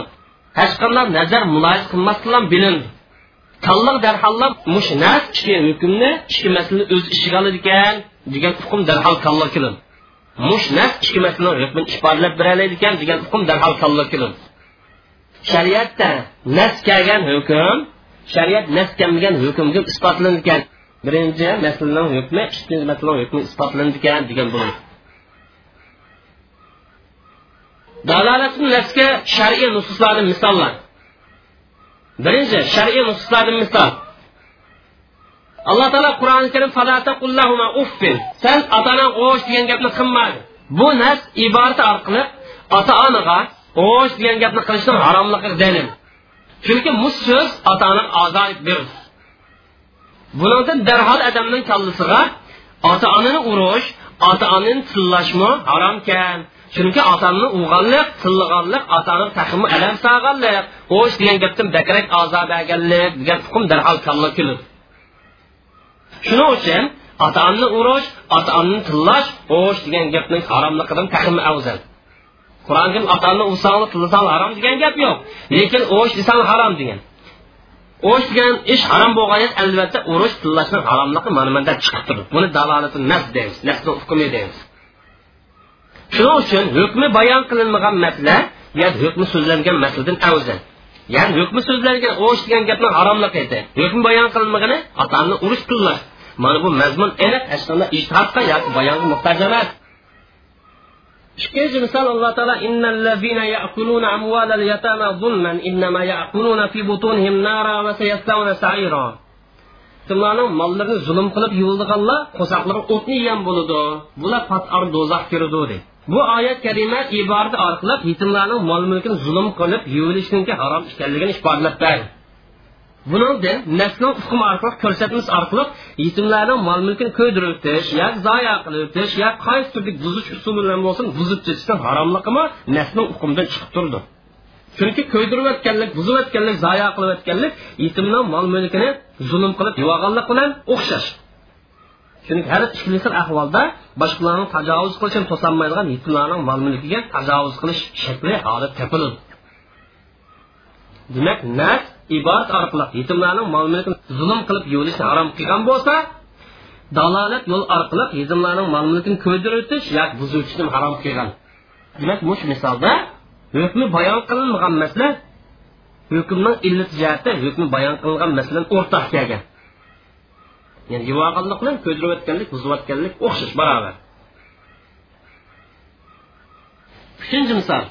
Hech qanday nazar muloyiz qilmasdan bilindi. Tanlıq dərhallab muş nas ikki hukmni ikki masala o'z ishiga oladi ekan degan hukm darhol kalla kilin mush nas ikki masalani hukmini ifodalab beroladi ekan degan hukm darhol kalla kilin shariatda nas kelgan hukm shariat nas kelmagan hukmga isbotlanadi ekan. Birinchi masalaning hukmi ikkinchi masalaning hukmi isbotlanadi ekan degan bo'ladi. Dalolatni nasga shar'iy nususlarni misollar birinchi shar'iy nususlardan misol alloh taolo qur'oni karim uffin. San ota ona o'sh degan gapni qilmadi bu nas iborati orqali ota onaga o'sh degan gapni qilishning haromligi dalil. Chunki bu so'z ota ona ozoyib berdi. Bundan darhol odamning kallasiga ota onani urish ota onani tillashmi haromkan chunki otamni uyg'onliq tillig'onliq otani taqimi alam sag'anliq o'sh degan gapdan bakrak azob berganlik degan hukm darhol kalla keladi shuning uchun ota onani urish ota onani tillash o'sh degan gapning haromliqidan taqimi afzal. Qur'onga ota onani ursang tillasang harom degan gap yo'q lekin o'sh desang harom degan. O'sh degan ish harom bo'lgan albatta urush tillashni haromligi mana bunda chiqib turibdi. Buni dalolati nas deymiz nasni hukmi deymiz. Shuning uchun hukmi bayon qilinmagan masala yoki hukmi so'zlangan masaladan afzal. Ya'ni hukmi so'zlangan o'sh degan gapni haromlik edi hukmi bayon qilinmagani otani urush qilmas mana bu mazmun aniq hech qanday ishtihodga yoki bayonga muhtoj emas. Ikkinchi misol alloh taolo innallazina ya'kuluna amwalal yatama zulman innama ya'kuluna fi butunihim nara va sayaslawna sa'ira. Kimlarning mollarini zulm qilib yuvildiganlar qo'saqlari o'tni yegan bo'ladi. Bular patar do'zax kiradi deydi bu oyat karima iborati orqali yetimlarning mol mulkini zulm qilib yuvilishniki harom ekanligini isbotlab berdi buningdan nasl hukm orqali ko'rsatmasi orqali yetimlarning mol mulkini ko'ydirib o'tish zoya qilib o'tish qaysi turli buzish usuli bilan bo'lsin buzib ketishdan haromligimi nasl hukmdan chiqib turdi. Chunki ko'ydirib o'tganlik buzib o'tganlik zoya qilib o'tganlik yetimning mol mulkini zulm qilib yuvaganlik bilan o'xshash. Chunki har ikki xil ahvolda boshqalarni tajovuz qilishini to'solmaydigan yetimlarning mol mulkiga tajovuz qilish shakli holat topiladi demak nas iborat orqali yetimlarning mol mulkini zulm qilib yuvilishni harom qilgan bo'lsa dalolat yo'l orqali yetimlarning mol mulkini ko'ydirib o'tish yoki buzuvchini harom qilgan demak mush misolda hukmi bayon qilinmagan masala hukmning illat jihati hukmi bayon qilingan masaladan o'rtaq kelgan ya'ni yuvorganlik bilan ko'dirayotganlik buzayotganlik o'xshash barobar. Uchinchi misol.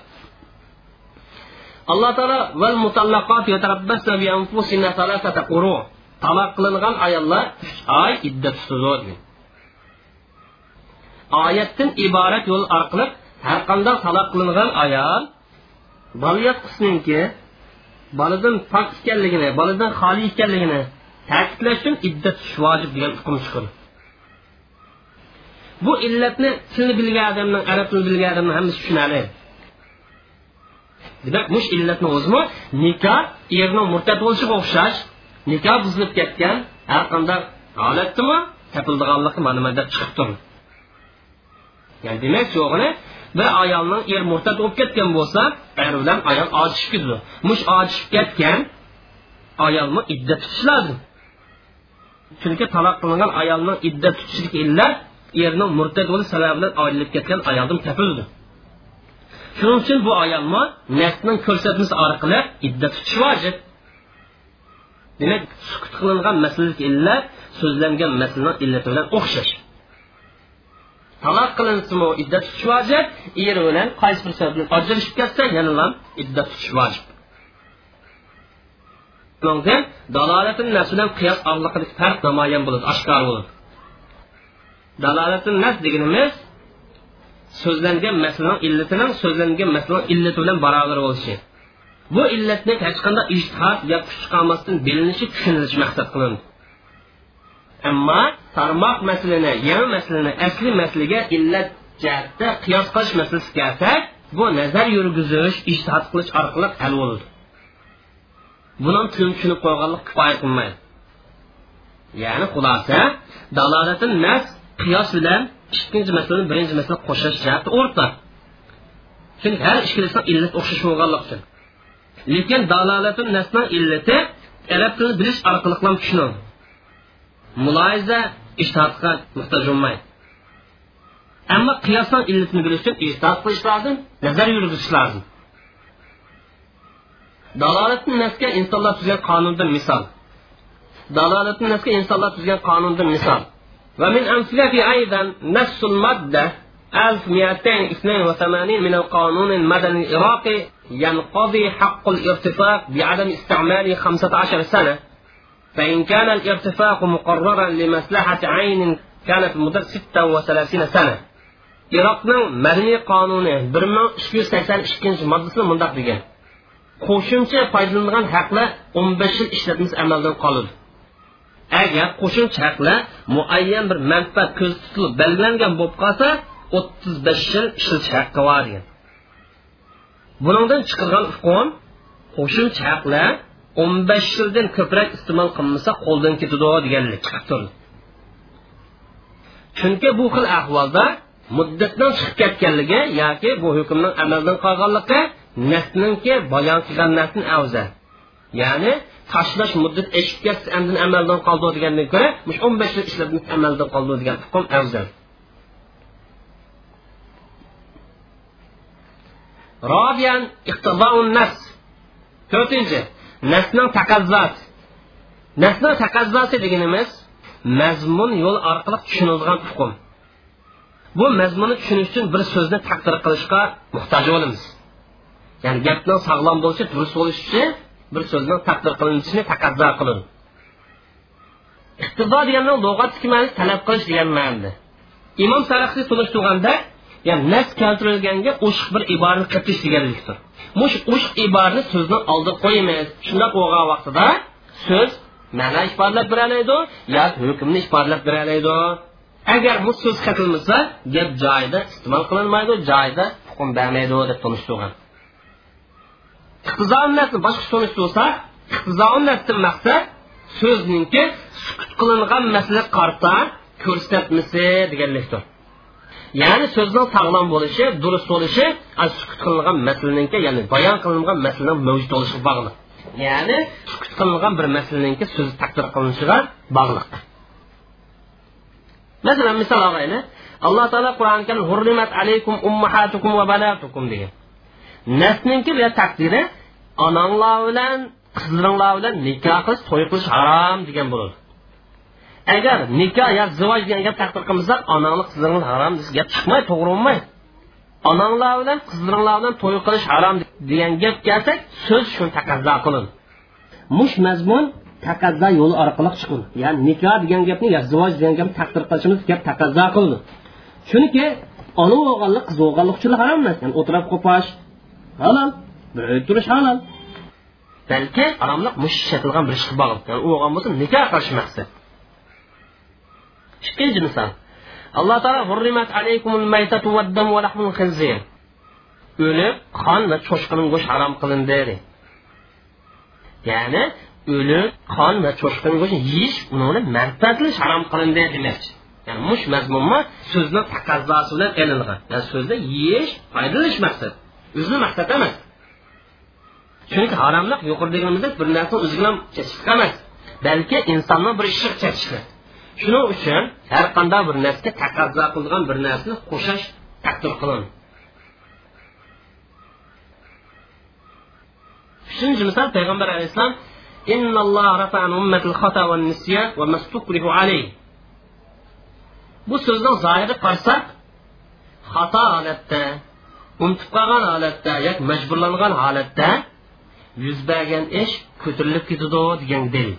Alloh taolo val mutallaqot yatarabbasna bi anfusina salasata quru. Taloq qilingan ayollar uch oy iddat tutadi oyatdan iborat yo'l orqali har qanday taloq qilingan ayol bola qisminki boladan pok ekanligini boladan xoli ekanligini ta'kidlashdan iddat tutish vojib degan hukm chiqadi bu illatni tilni bilgan odamning arab tilini bilgan odamni hammasi tushunadi demak mush illatni o'zimi nikoh erni murtad bo'lishiga o'xshash nikoh buzilib ketgan har qanday holatdimi topildiganligi mana bunda chiqib turdi. Ya'ni demak yo'g'ini bir ayolning er murtad bo'lib ketgan bo'lsa er bilan ayol ojishib ketdi mush ojishib ketgan ayolni iddat tutish lozim chunki taloq qilingan ayolning idda tutishlik illat erning murtad bo'lish sababi bilan ayrilib ketgan ayoldan topildi shuning uchun bu ayolni nasning ko'rsatmasi orqali idda tutish vojib. Demak sukut qilingan masalalik illat so'zlangan masalaning illati bilan o'xshash. Taloq qilinsimi idda tutish vojib er bilan qaysi bir sabab bilan ajrashib ketsa yana idda tutish vojib. Bundan dalolatin nas bilan qiyos orliqidagi farq namoyon bo'ladi oshkor bo'ladi dalolatin nas deganimiz so'zlangan masalaning illatining so'zlangan masalaning illati bilan barobar bo'lishi bu illatni hech qanday ishtihod yo kuch chiqarmasdan bilinishi tushunilishi maqsad qilindi ammo tarmoq masalani yangi masalani asli masalaga illat jihatda qiyos qilish masalasi kelsak bu nazar yurgizish ishtihod qilish orqali hal bo'ladi buni tushunib qo'yganlik kifoya qilmaydi ya'ni xulosa dalolatin nas qiyos bilan ikkinchi masalani birinchi masala qo'shish jihati o'rtaq chunki har ikkalasini illat o'xshash bo'lganligi uchun lekin dalolatin nasning illati arab tilini bilish orqali ham tushunadi muloyiza ishtihodga muhtoj bo'lmaydi ammo qiyosdan illatini bilish uchun ishtihod qilish lozim nazar yurgizish lozim dalolatni nasga insonlar tuzgan qonundan misol dalolatni nasga insonlar tuzgan qonundan misol ومن أمثلة أيضا نفس المادة 1282 من القانون المدني العراقي ينقضي حق الارتفاق بعدم استعماله 15 سنة فإن كان الارتفاق مقررا لمصلحة عين كانت مدة 36 سنة iroqning madaniy qonuni bir ming ikki yuz sakson ikkinchi moddasida mundoq degan qo'shimcha foydalanilgan haqlar o'n besh yil ishlatmasi amaldan qoladi agar qo'shimcha haqlar muayyan bir manfaat ko'zda tutilib belgilangan bo'lib qolsa o'ttiz besh yil ishlatish haqqi bor ekan bundan chiqargan hukm qo'shimcha haqlar o'n besh yildan ko'proq iste'mol qilinmasa qo'ldan ketadi deganlik chiqib turdi chunki bu xil ahvolda muddatdan chiqib ketganligi yoki bu hukmning amaldan qolganligi nasninki bayon qilgan nasn afzal ya'ni tashlash muddat eshib ketsa andin amaldan qoldi degandan ko'ra o'n besh yil ishlab amaldan qoldi degan hukm afzal robiyan iqtidoun nafs to'rtinchi nasning taqazzosi nasning taqazzosi deganimiz mazmun yo'l orqali tushunilgan hukm bu mazmunni tushunish uchun bir so'zni taqdir qilishga muhtoj bo'lamiz ya'ni gapning sog'lom bo'lishi durust bo'lishi bir so'zni taqdir qilinishini taqazzo qiladi iqtido degani lug'atdagi ma'nosi talab qilish degan ma'noda imom saraxsiy tunishtirganda ya'ni nas keltirilganga qo'shiq bir iborani kiritish deganlikdir. Mush qo'shiq iborani so'zni oldiga qo'ymaymiz. Shundoq bo'lgan vaqtida so'z ma'no ifodalab beralaydi yo hukmni ifodalab beralaydi agar bu so'z kiritilmasa gap joyida iste'mol qilinmaydi joyida hukm bermaydi deb tunishtirgan iqtizonnatni boshqa tunishtirsa iqtizonnatdan maqsad so'zningki sukut qilingan masala qarta ko'rsatmasi deganlikdir. Ya'ni so'zning sog'lom bo'lishi durust bo'lishi sukut qilingan masalaninki ya'ni bayon qilingan masalaning mavjud bo'lishiga bog'liq. Ya'ni sukut qilingan bir masalaninki so'z taqdir qilinishiga bog'liq. Masalan misol olaylik alloh taolo qur'oni alaykum ummahatukum va banatukum degan. Nasninki bu taqdiri onanglar bilan qizlaringlar bilan nikoh qilish to'y qilish harom degan bo'ladi. Agar nikoh yo zivoj degan gap taqdir qilmasak onangni qizlaringni harom gap chiqmaydi to'g'ri bo'lmaydi onanglar bilan qizlaringlar bilan to'y qilish harom degan gap kelsak so'z shuni taqazzo qilin mush mazmun taqazzo yo'li orqali chiqadi. Ya'ni nikoh degan gapni yo zivoj degan gapni taqdir qilishimiz gap taqazzo qildi chunki ona o'g'illik qiz o'g'illik uchun harom emas. Ya'ni o'tirib qo'pash halol turish halol balki aromliq mush ishlatilgan bir ishga bog'liq ya'ni u bo'lgan bo'lsa nikoh qilish maqsad. Ikkinchi misol alloh taolo hurrimat alaykumul maytatu vaddam va lahmul khinzir. O'lim qon va cho'chqining go'shti harom qilindi ya'ni o'lim qon va cho'chqining go'shtini yeyish uni bilan manfaatlash harom qilindi demoqchi. Ya'ni mush mazmunmi? So'zni taqozosi bilan ilingan ya'ni so'zda yeyish foydalanish maqsad. O'zini maqsad emas. Chunki haromlik yuqori bir narsa o'zi bilan chechishlik emas balki insonni bir ishi chechishlik shuning uchun har qanday bir narsaga taqozo qilgan bir narsani qo'shash taqdir qilin uchinchi misol payg'ambar alayhissalom bu so'zni zohiri qarasak xato holatda unutib qolgan holatda yoki majburlangan holatda yuz bergan ish ko'tarilib ketadi degan dalil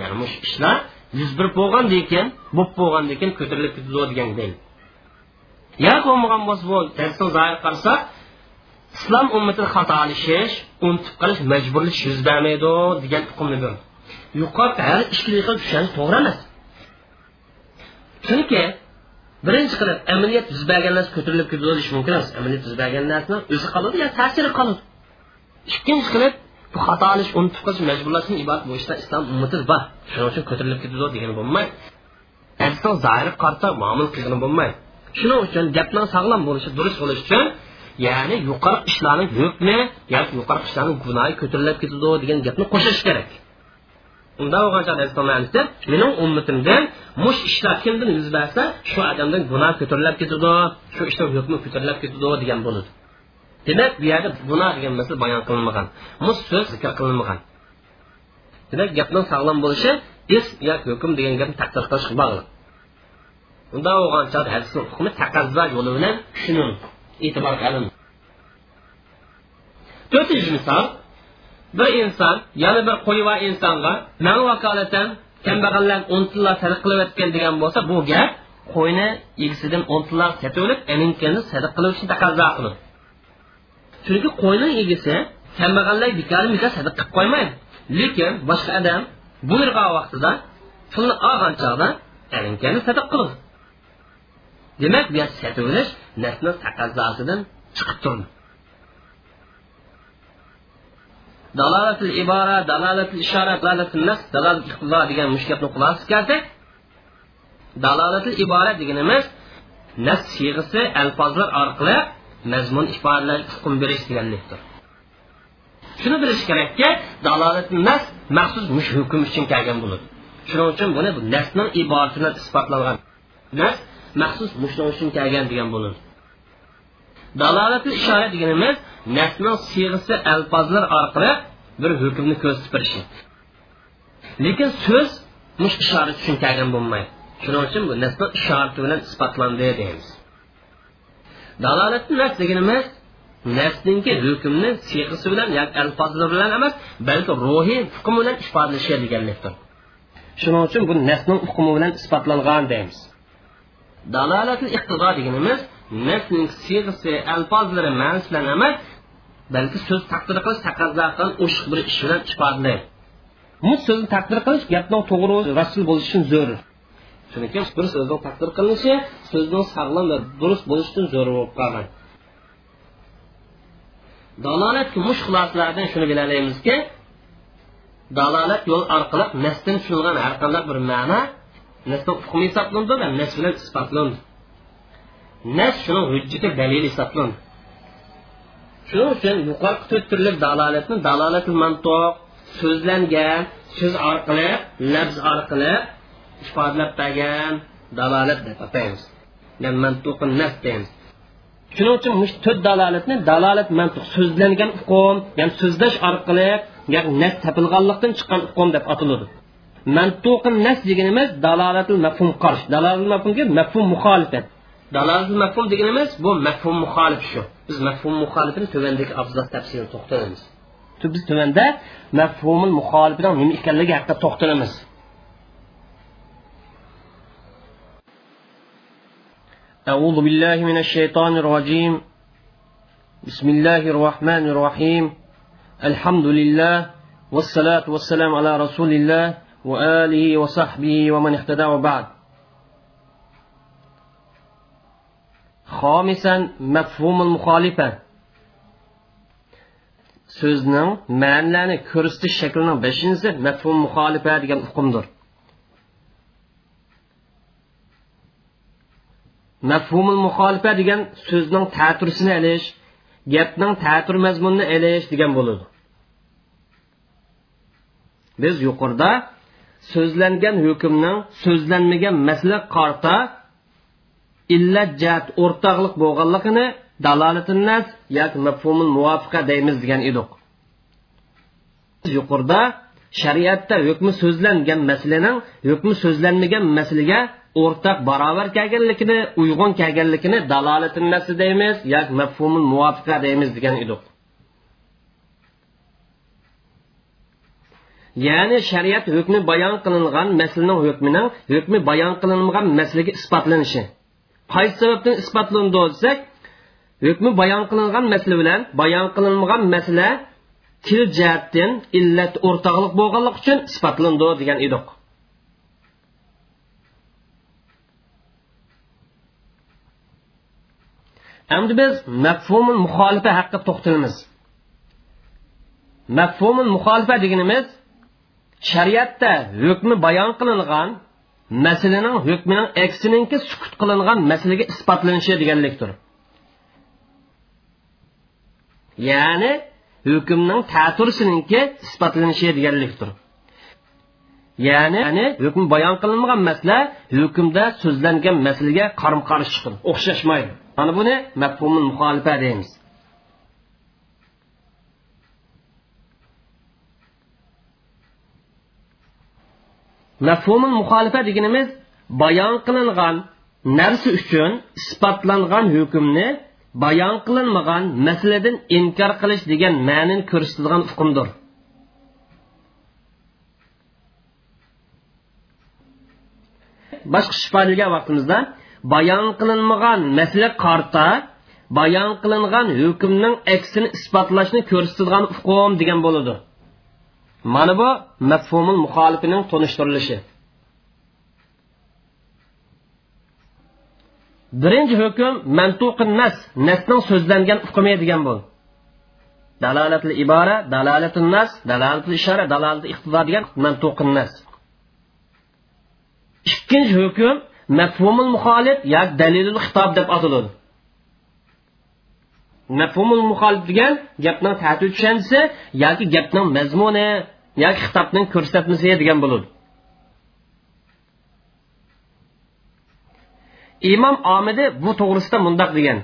ya'ni mush ishlar yuz bir bo'lgandan keyin bo'lib bo'lgandan keyin ko'tarilib ketadi degan dalil yo bo'lmagan bo'lsa bu zohir qarasak islom ummatini xatolashish unutib qolish majburlash yuz bermaydi degan hukmni yuqori har ikkili xil tushunish to'g'ri emas. Chunki birinchi qilib amaliyot yuz bergan narsa ko'tarilib ketadi mumkin emas. Amaliyot yuz bergan o'zi qoladi yo ta'siri qoladi ikkinchi qilib bu xatolish unutib qolish majburlashni iborat bu ishlar islom ummati bor shuning uchun ko'tarilib ketadi degani bo'lmaydi. Hadisdan zohiri qarta muomil qilgani bo'lmaydi. Shuning uchun gapning sog'lom bo'lishi durust bo'lishi uchun ya'ni yuqori ishlarni yo'qmi yoki yuqori ishlarni gunohi ko'tarilib ketadi degan gapni qo'shish kerak. Unda bo'lgancha mening ummatimdan mush ishlar kimdan yuz bersa shu odamdan gunoh ko'tarilib ketadi shu ishlar hukmi ko'tarilib ketadi degan bo'ladi demak bu yerda gunoh degan masala bayon qilinmagan mus so'z zikr qilinmagan. Demak gapning sog'lom bo'lishi is yoki hukm degan gapni taqdir qilishga bog'liq. Unda bo'lgancha hadisni hukmi taqazzo yo'li bilan tushunil e'tibor qilin to'rtinchi misol bir inson yana bir qo'yva insonga man vakolatan kambag'allar o'n tilla qilib qilayotgan degan bo'lsa bu gap qo'yni egisidan o'n tilla sotib olib aninkani sadaq qilishni taqozo qiladi chunki qo'yning egisi kambag'allar bekor bekor sadaq qilib qo'ymaydi. Lekin boshqa odam buyurgan vaqtida pulni olgan chog'da aninkani sadaq qiladi. Demak bu yer sotib olish nafsni taqozosidan chiqib turdi. Dalolatul ibora dalolatul ishora dalolatul nas dalolat iqtido degan mushkatni xulosasi kelsak dalolatul ibora deganimiz nas siyg'isi alfozlar orqali mazmun ifodalar hukm berish deganlikdir shuni bilish kerakki dalolat nas maxsus mush hukm uchun kelgan bo'ladi shuning uchun buni nasni iboratini isbotlangan nas maxsus mushun uchun kelgan degan bo'ladi dalolatul ishora deganimiz nasning siyg'isi alfozlar orqali bir hukmni ko'rsatib berishi lekin so'z mush ishorat uchun kelgan bo'lmaydi. Shuning uchun bu nasni ishorati bilan isbotlandi deymiz. Dalolatni nas deganimiz nasninki hukmni siyg'isi bilan yoki alfozlar bilan emas balki ruhiy hukm bilan ifodalashi deganlikdir. Shuning uchun bu nasning hukmi bilan isbotlangan deymiz. Dalolatli iqtido deganimiz nasning siyg'isi alfozlari ma'nosi bilan emas balki so'z taqdir qilish taqozo qilgan o'shiq bir ish bilan ifodalaydi bu so'zni taqdir qilish gapning to'g'ri rasul bo'lishi uchun zarur uchun bir so'zni taqdir qilinishi so'zning sog'lom va durust bo'lishi uchun zarur bo'lib qolgan dalolat mush xulosalardan shuni bilaolamizki dalolat yo'l orqali nasdan tushunilgan har qanday bir ma'no nasda hukmi hisoblandi va nas bilan isbotlandi. Nas shuni hujjati dalil hisoblandi shuning uchun yuqorgi to'rt turli dalolatni dalolatul mantoq so'zlangan so'z orqali labz orqali ifodalab bergan dalolat deb ataymiz. Deymiz. Shuning uchun to'rt dalolatni dalolat mantuq so'zlangan uqum ya'ni so'zlash orqali ya'ni nas topilganlikdan chiqqan uqum deb ataladi mantuqi nas deganimiz dalolatul mafhum qarsh dalolatul mafhumga mafhum muxolifat. Dalolatul mafhum deganimiz bu mafhum muxolif shu biz mafhum muxolifini tuvandagi afzal tafsirini to'xtalamiz biz tuvanda mafhumul muxolifidan nima ekanligi haqida to'xtalamiz أعوذ بالله من الشيطان الرجيم بسم الله الرحمن الرحيم الحمد لله والصلاة والسلام على رسول الله وآله وصحبه ومن اهتدى وبعد خامسا مفهوم muxolifa. So'zning ma'nilarni ko'rsatish shaklining beshinchisi mafhum muxolifa degan hukmdir mafhumul muxolifa degan so'zning ta'turisini ilish gapning ta'tur mazmunini ilish degan bo'ladi. Biz yuqorida so'zlangan hukmning so'zlanmagan masala qarta illat jat o'rtoqlik bo'lganligini dalolatinnas yoki mafhumul muvofiqa deymiz degan edik yuqorida shariatda hukmi so'zlangan masalaning hukmi so'zlanmagan masalaga o'rtaq barobar kelganligini uyg'un kelganligini dalolatinnas deymiz yoki mafhumul muvofiqa deymiz degan edik ya'ni shariat hukmi bayon qilingan masalaning hukmining hukmi bayon qilinmagan masalaga isbotlanishi qaysi sababdan isbotlandi desak hukmi bayon qilingan masala bilan bayon qilinmagan masala til jihatdan illat o'rtoqlik bo'lganligi uchun isbotlandi degan edik. Endi biz mafhumul muxolifa haqida to'xtalamiz. Mafhumul muxolifa deganimiz shariatda hukmi bayon qilingan masalaning hukmining aksininki sukut qilingan masalaga isbotlanishi deganlikdir. Ya'ni hukmning ta'tursininki isbotlanishi deganlikdir. Ya'ni ya'ni hukm bayon qilinmagan masala hukmda so'zlangan masalaga qarama qarshi chiqadi o'xshashmaydi. Mana buni mafhumul muxolifa deymiz. Mafhumul muxolifa deganimiz bayon qilingan narsa uchun isbotlangan hukmni bayon qilinmagan masaladan inkor qilish degan ma'nini ko'rsatadigan hukmdir. Boshqa vaqtimizda bayon qilinmagan masala qarta bayon qilingan hukmning aksini isbotlashni ko'rsatadigan hukm degan bo'ladi. Mana bu mafhumul muxolifining tunishtirilishi birinchi hukm mantuqin nas nasning so'zlangan hukmi degan bu. Dalolatul ibora dalolatul nas dalolatul ishora dalolatul iqtido degan mantuqin nas. Ikkinchi hukm mafhumul muxolif yoki dalilul xitob deb ataladi mafhumul muxolif degan gapning tatu tushanchisi yoki gapning mazmuni yoki xitobning ko'rsatmasi degan bo'ladi imom omidi bu to'g'risida mundoq degan.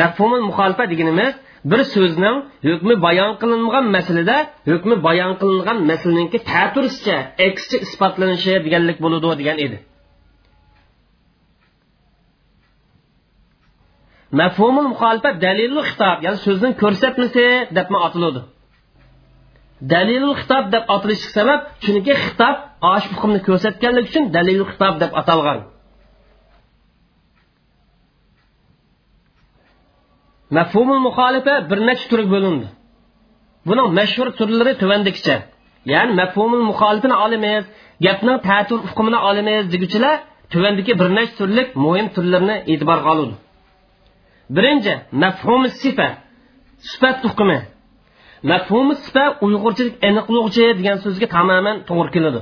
Mafhumul muxolifa deganimiz bir so'zning hukmi bayon qilingan masalada hukmi bayon qilingan masalaninki ta'tursicha aksicha isbotlanishi deganlik bo'ladi degan edi. Mafhumul muxolifat dalilul xitob ya'ni so'zning ko'rsatmasi deb otiladi. Dalilul xitob deb atilishiga sabab chunki xitob osh hukmni ko'rsatganligi uchun dalilul xitob deb atalgan. Mafhumul muxolifa bir necha turga bo'lindi. Buning mashhur turlari tuvandikicha. Ya'ni mafhumul muxolifini olamiz gapning ta'tur hukmini olamiz deguchilar tuvandiki bir necha turlik muhim turlarni e'tiborga oludi birinchi mafhumi sifa. Sifat hukmi mafhumi sifa uyg'urchilik aniqlovchi degan so'zga tamoman to'g'ri keladi.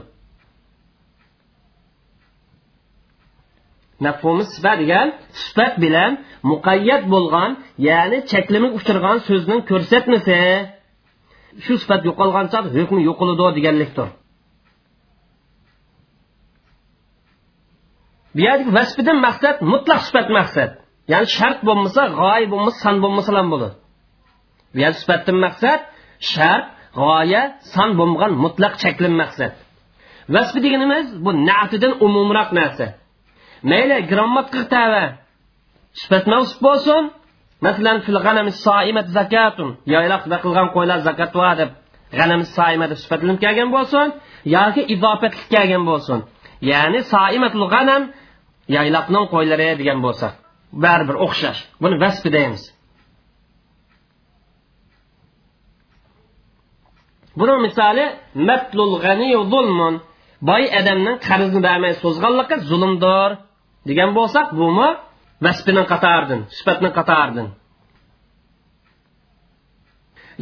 Mafhumi sifa degan sifat bilan muqayyat bo'lgan ya'ni cheklimiga uchirgan so'zning ko'rsatmasi shu sifat yo'qolgancha hukmi yo'qoladi deganlikdir. Bu yerdagi vasfidan maqsad mutlaq sifat maqsad. Ya'ni shart bo'lmasa g'oya bo'lmasa san bo'lmasa ham bo'ladi. Bu yer sifatdan maqsad shart g'oya san bo'lmagan mutlaq cheklim maqsad. Vasfi deganimiz bu natidan umumroq narsa. Mayli grammatika tava. Sifat mavsuf bo'lsin. Masalan fil g'anami soimat zakatun. Yoyloqda qilgan qo'ylar zakat va deb g'anami soima deb sifatlanib kelgan bo'lsin yoki izofatli kelgan bo'lsin. Ya'ni soimatul g'anam yayloqning qo'ylari degan bo'lsa. Baribir o'xshash. Buni vasfi deymiz. Buni misoli matlul zulmun. Boy odamning qarzni bermay so'zg'anligi zulmdir degan bo'lsak bumi vasfining qatoridan sifatning qatoridan.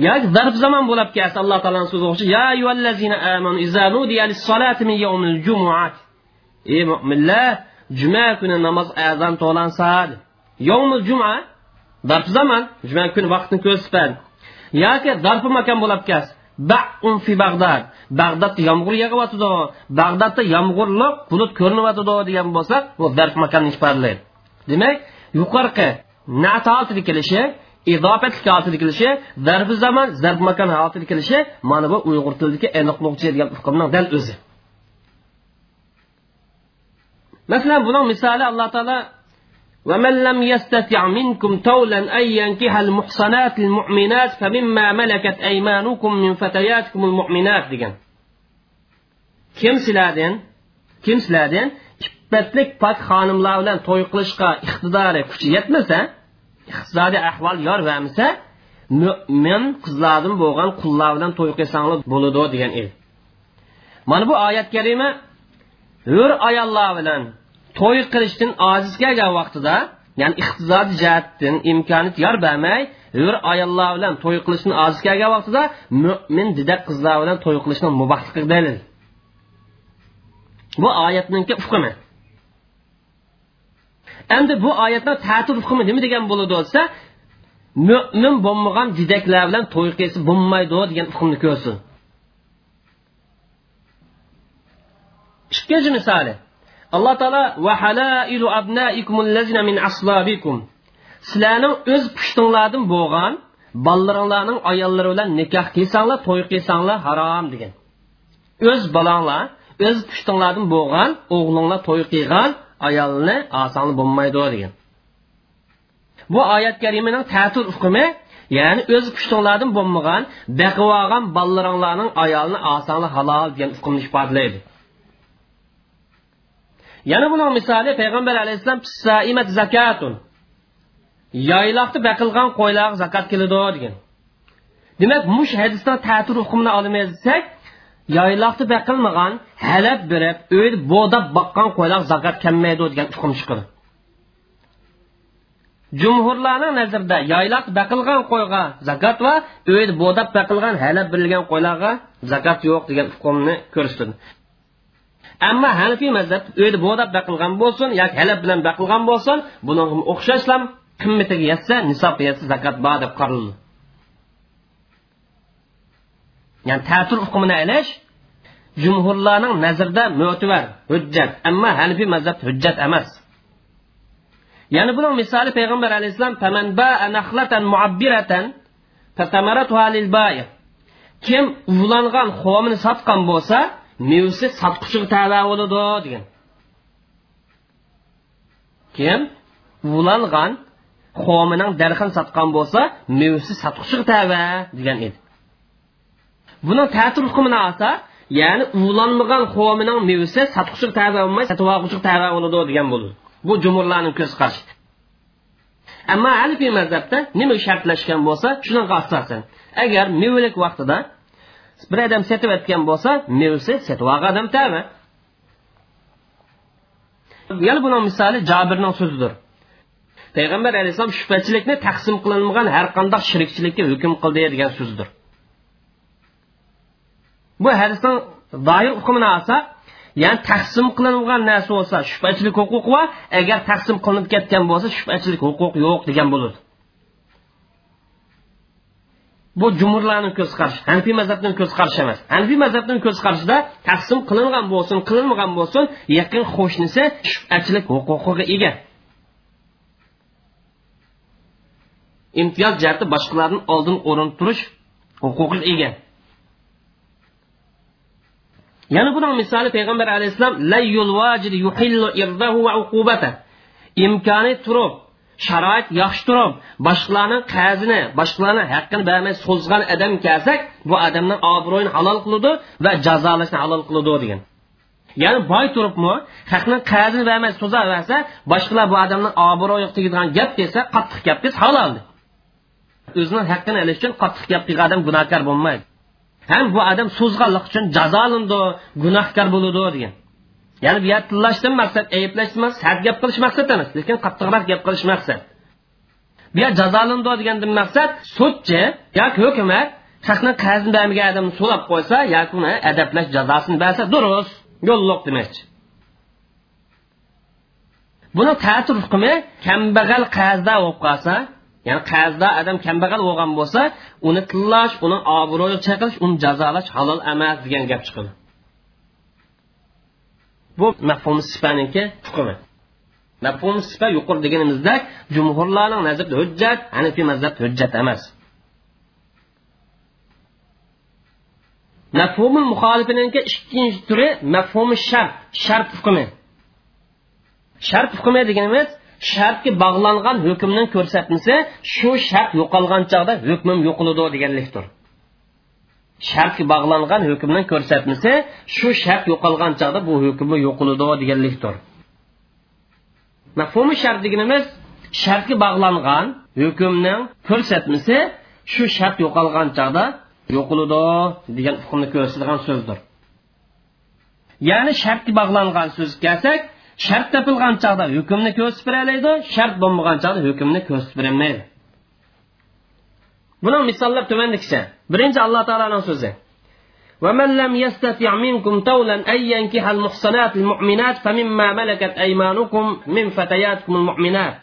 Yoki zarf zamon bo'lib kelsa alloh taoloni so'zi o'xshash ya ayyuhallazina amanu iza nudiya lis-salati min yawmil jumu'at ey mu'minlar juma kuni namoz azon to'lansa yovmi juma darp zaman juma kuni vaqtni ko'rsatadi. Yoki darpi makon bo'lib kas ba'un fi bag'dad. Bag'dadda yomg'ir yog'yotidi bag'dadda yomg'irliq bulut ko'rinyotidi degan bo'lsa bu darf makonni ifodalaydi demak yuqorqi nat oltida kelishi idofat holatiga kelishi zarbi zaman zarb makon holatiga kelishi mana bu uyg'ur tilidagi aniqlikchi degan hukmning dal o'zi. masalan buning misoli alloh taolo ومن لم يستطع منكم طولا أن ينكح المحصنات المؤمنات فمما ملكت أيمانكم من فتياتكم المؤمنات degan kim sizlardan kim sizlardan iffatlik pok xonimlar bilan to'y qilishga iqtidori kuchi yetmasa iqtisodiy ahvol yor vermasa mo'min qizlardan bo'lgan qullar bilan to'y qilsanglar bo'ladi degan edi mana bu oyat karima hur ayollar bilan to'y qilishdan ojiz kelgan vaqtida ya'ni iqtisodiy jihatdan imkoniyat yor bermay hur ayollar bilan to'y qilishdan ojiz kelgan vaqtida mo'min didak qizlar bilan to'y qilishni mubohligi dalil bu oyatninki hukmi. Endi bu oyatlar ta'til hukmi nima degan bo'ladi bo'lsa mo'min bo'lmagan didaklar bilan to'y qilsa bo'lmaydi degan hukmni ko'rsin. İkkinchi misoli alloh taolo va halailu abnaikum allazina min aslabikum sizlarning o'z pushtinglardan bo'lgan bolalaringlarning ayollari bilan nikoh qilsanglar to'y qilsanglar harom degan. O'z bolanglar o'z pushtinglardan bo'lgan o'g'linglar to'y qilgan ayolni osonli bo'lmaydi degan. Bu oyat karimaning ta'til hukmi ya'ni o'z pushtinglardan bo'lmagan baqib olgan bolalaringlarning ayolini osonli halol degan hukmni ifodalaydi yana buning misoli payg'ambar alayhissalom saimat zakatun. Yayloqda baqilgan qo'ylarga zakat keladi degan. Demak mush hadisdan ta'tir hukmini olmaysak yayloqda baqilmagan halab berib uyda bo'dab boqqan qo'ylar zakat kelmaydi degan hukm chiqadi. Jumhurlarning nazarida yoyloq baqilgan qo'yga zakat va uyda bo'dab baqilgan halab berilgan qo'ylarga zakat yo'q degan hukmni ko'rsatdi ammo hanifiy mazhab uyda bo'dab baqilgan bo'lsin yoki halab bilan baqilgan bo'lsin buni o'xshashlam qimmatiga yetsa nisobga yetsa zakat bor deb qaraldi ya'ni ta'til hukmini ilish jumhurlarning nazarida mo'tivar hujjat. Ammo hanifiy mazhab hujjat emas. Ya'ni buning misoli payg'ambar alayhissalom kim uvlangan xomini sotgan bo'lsa mevsi sotquchiga tava bo'ladi degan. Kim? Ulangan xomining darxan sotgan bo'lsa mevsi sotquchiga tava degan edi. Buni ta'til hukmini olsa ya'ni ulanmagan xomining mevsi sotquchiga tava bo'lmay sotvoquchi tava bo'ladi degan bo'ladi bu jumurlarning ko'z qarashi ammo hanifiy mazhabda nima shartlashgan bo'lsa shunaqa asosan agar mevalik vaqtida bir odam sotib o'tgan bo'lsa mevasi sotib olgan odam tami yana buni misoli jabirning so'zidir. Payg'ambar alayhissalom shubhachilikni taqsim qilinmagan har qanday shirikchilikka hukm qildi degan so'zdir bu hadisning doir hukmini olsak ya'ni taqsim qilingan narsa bo'lsa shubhachilik huquqi va agar taqsim qilinib ketgan bo'lsa shubhachilik huquq yo'q degan bo'ladi. Bu jumurlarning ko'z qarashi hanfiy mazhabning ko'z qarashi emas. Hanfiy mazhabning ko'z qarashida taqsim qilingan bo'lsin qilinmagan bo'lsin yaqin qo'shnisi shubhachilik huquqiga ega. Imtiyoz jihati boshqalardan oldin o'rin turish huquqiga ega. Yana buning misoli payg'ambar alayhissalom imkoni turib sharoit yaxshi turib boshqalarni qazini boshqalarni haqqini bermay so'zgan odam kelsak bu odamning obro'yini halol qiladi va jazolashni halol qiladi degan ya'ni boy turibmi haqni qazini bermay so'zaversa boshqalar bu odamni obro'yi tegadigan gap desa qattiq gap desa halol o'zini haqqini olish uchun qattiq gap qilgan odam gunohkor bo'lmaydi ham bu odam so'zg'anlik uchun jazolandi gunohkor bo'ladi degan ya'ni bu yer tillashdan maqsad ayblashdan emas sad gap qilish maqsad emas lekin qattiqroq gap qilish maqsad. Bu yer jazolandi degandan maqsad sudchi yoki hukumat haqni qarzini bermagan odamni so'rab qo'ysa yoki uni adablash jazosini bersa durust yo'lliq demoqchi. Buni ta'tir hukmi kambag'al qazda bo'lib qolsa ya'ni qazda odam kambag'al bo'lgan bo'lsa uni tillash uni obro'yi chaqirish uni jazolash halol emas degan gap chiqadi. Bu mafhum sifaniki hukmi. Mafhum sifa yuqori deganimizda jumhurlarning nazarida hujjat hanifiy mazhab hujjat emas. Mafhumi muxolifiniki ikkinchi turi mafhumi shart shart hukmi. Shart hukmi deganimiz shartga bog'langan hukmning ko'rsatmasi shu shart yo'qolgan chog'da hukmim yo'qoladi deganlikdir. Shartga bog'langan hukmning ko'rsatmasi shu shart yo'qolgan chog'da bu hukmi yo'qoladi deganlikdir. Mafhumi shart deganimiz shartga bog'langan hukmning ko'rsatmasi shu shart yo'qolgan chog'da yo'qoladi degan hukmni ko'rsatadigan so'zdir. Ya'ni shartga bog'langan so'z kelsak shart topilgan chog'da hukmni ko'rsatib beroladi shart bo'lmagan chog'da hukmni ko'rsatib berolmaydi buni misollar tuvandikicha birinchi alloh taoloning so'zi ومن لم يستطع منكم طولا أن ينكح المحصنات المؤمنات فمما ملكت أيمانكم من فتياتكم المؤمنات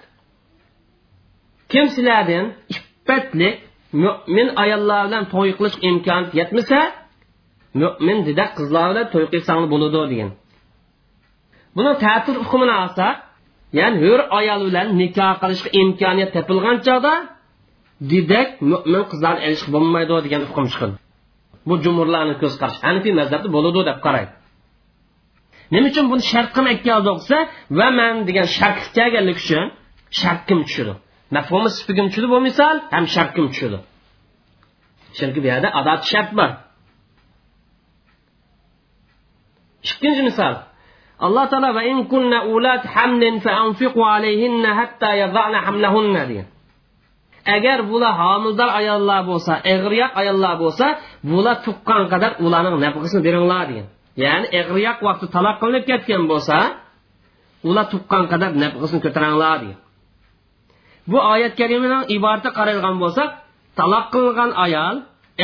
kim sizlardan iffatlik mo'min ayollar bilan to'y qilish imkoniyati yetmasa mo'min dida qizlar bilan to'y qilsang bo'ladi degan buni ta'til hukmini olsak ya'ni hur ayol bilan nikoh qilishga imkoniyat topilgan chog'da didak mo'min qizlarni ilishib bo'lmaydi degan hukm chiqadi bu jumurlarni ko'z qarashi hanifiy mazhabda bo'ladi deb qaraydi nima uchun buni shart qilmayotgan bo'lsa va man degan shart kelganlik uchun shart kim tushadi mafhumi sifigim tushadi bu misol ham shart kim tushadi chunki bu yerda adat shart bor. İkkinchi misol. Alloh taolo va in kunna ulat hamlin fa anfiqu alayhinna hatta yadana hamlahunna degan agar bular homildor ayollar bo'lsa eg'riyoq ayollar bo'lsa bular tuqqan qadar ularning nafqasini beringlar degan. Ya'ni eg'riyoq vaqti taloq qilinib ketgan bo'lsa ular tuqqan qadar nafqasini ko'taringlar degan. Bu oyat karimaning iborati qaralgan bo'lsak taloq qilingan ayol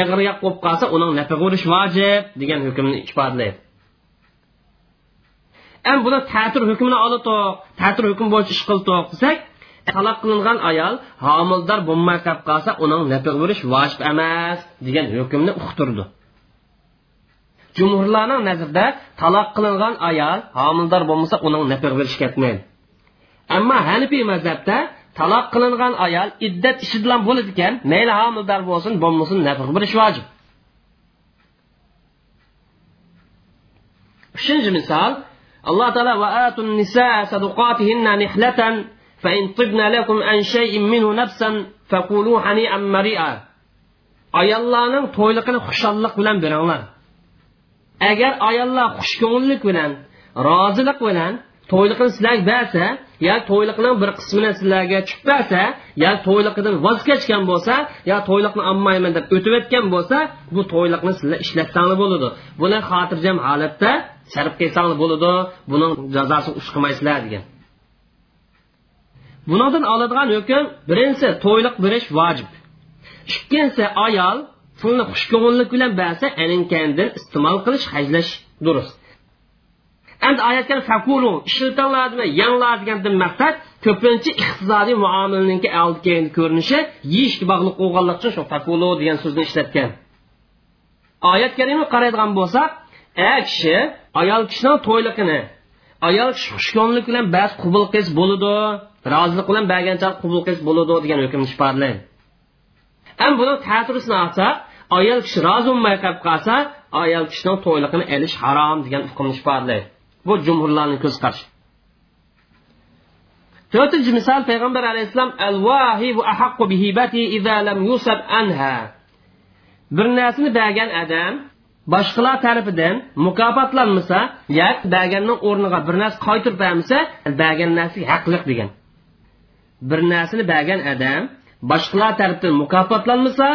eg'riyoq bo'lib qolsa uning nafaqa urish vojib degan hukmni ifodalaydi endi buni ta'tir hukmini olib ta'tir hukm bo'yicha ish qildiq desak taloq qilingan ayol homildor bo'lmay qolib qolsa uning nafaqa berish vojib emas degan hukmni uqtirdi. Jumhurlarning nazarida taloq qilingan ayol homildor bo'lmasa uning nafaqa berish ketmaydi. Ammo hanifiy mazhabda taloq qilingan ayol iddat ishi bilan bo'ladi ekan mayli homildor bo'lsin bo'lmasin nafaqa berish vojib. Uchinchi misol alloh taolo va atun nisa saduqatihinna nihlatan فإن طبن لكم عن شيء منه نفسا فقولوا هنيئا مريئا ayollarning to'yliqini xushalliq bilan beringlar agar ayollar xushko'ngillik bilan rozilik bilan to'yliqini sizlarga bersa yo to'yliqning bir qismini sizlarga tushib bersa yo to'yliqidan voz kechgan bo'lsa yo to'yliqni olmayman deb o'tib o'tgan bo'lsa bu to'yliqni sizlar ishlatsanglar bo'ladi buni xotirjam holatda sarf qilsanglar bo'ladi buning jazosini ush qilmaysizlar degan Bundan oladigan hukm birinchisi to'yliq berish vojib. Ikkinchisi ayol pulni xushko'ngillik bilan bersa aninkandin iste'mol qilish hajlash durust. Endi oyatga fakulu ishlatinglarmi yanglar degandan maqsad ko'pincha iqtisodiy muomilaninki oldi keyin ko'rinishi yeyishga bog'liq bo'lganlik uchun shu fakulu degan so'zni ishlatgan. Oyat karima qaraydigan bo'lsak a kishi ayol kishining to'yliqini ayol xushkonlik bilan bas qubul qilish bo'ladi rozilik bilan bagancha qubul qilish bo'ladi degan hukm ifodalaydi ham buni ta'tirisini olsa ayol kishi rozi bo'lmay qolib qolsa ayol kishining to'yliqini elish harom degan hukm ifodalaydi bu jumhurlarning ko'z qarashi to'rtinchi misol payg'ambar alayhissalom al vahibu ahaqqu bihibati idza lam yusab anha. Bir narsani bergan odam boshqalar tarafidan mukofotlanmasa yoki berganning o'rniga bir narsa qaytirib bermasa bergan narsaga haqliq degan. Bir narsani bergan odam boshqalar tarafdan mukofotlanmasa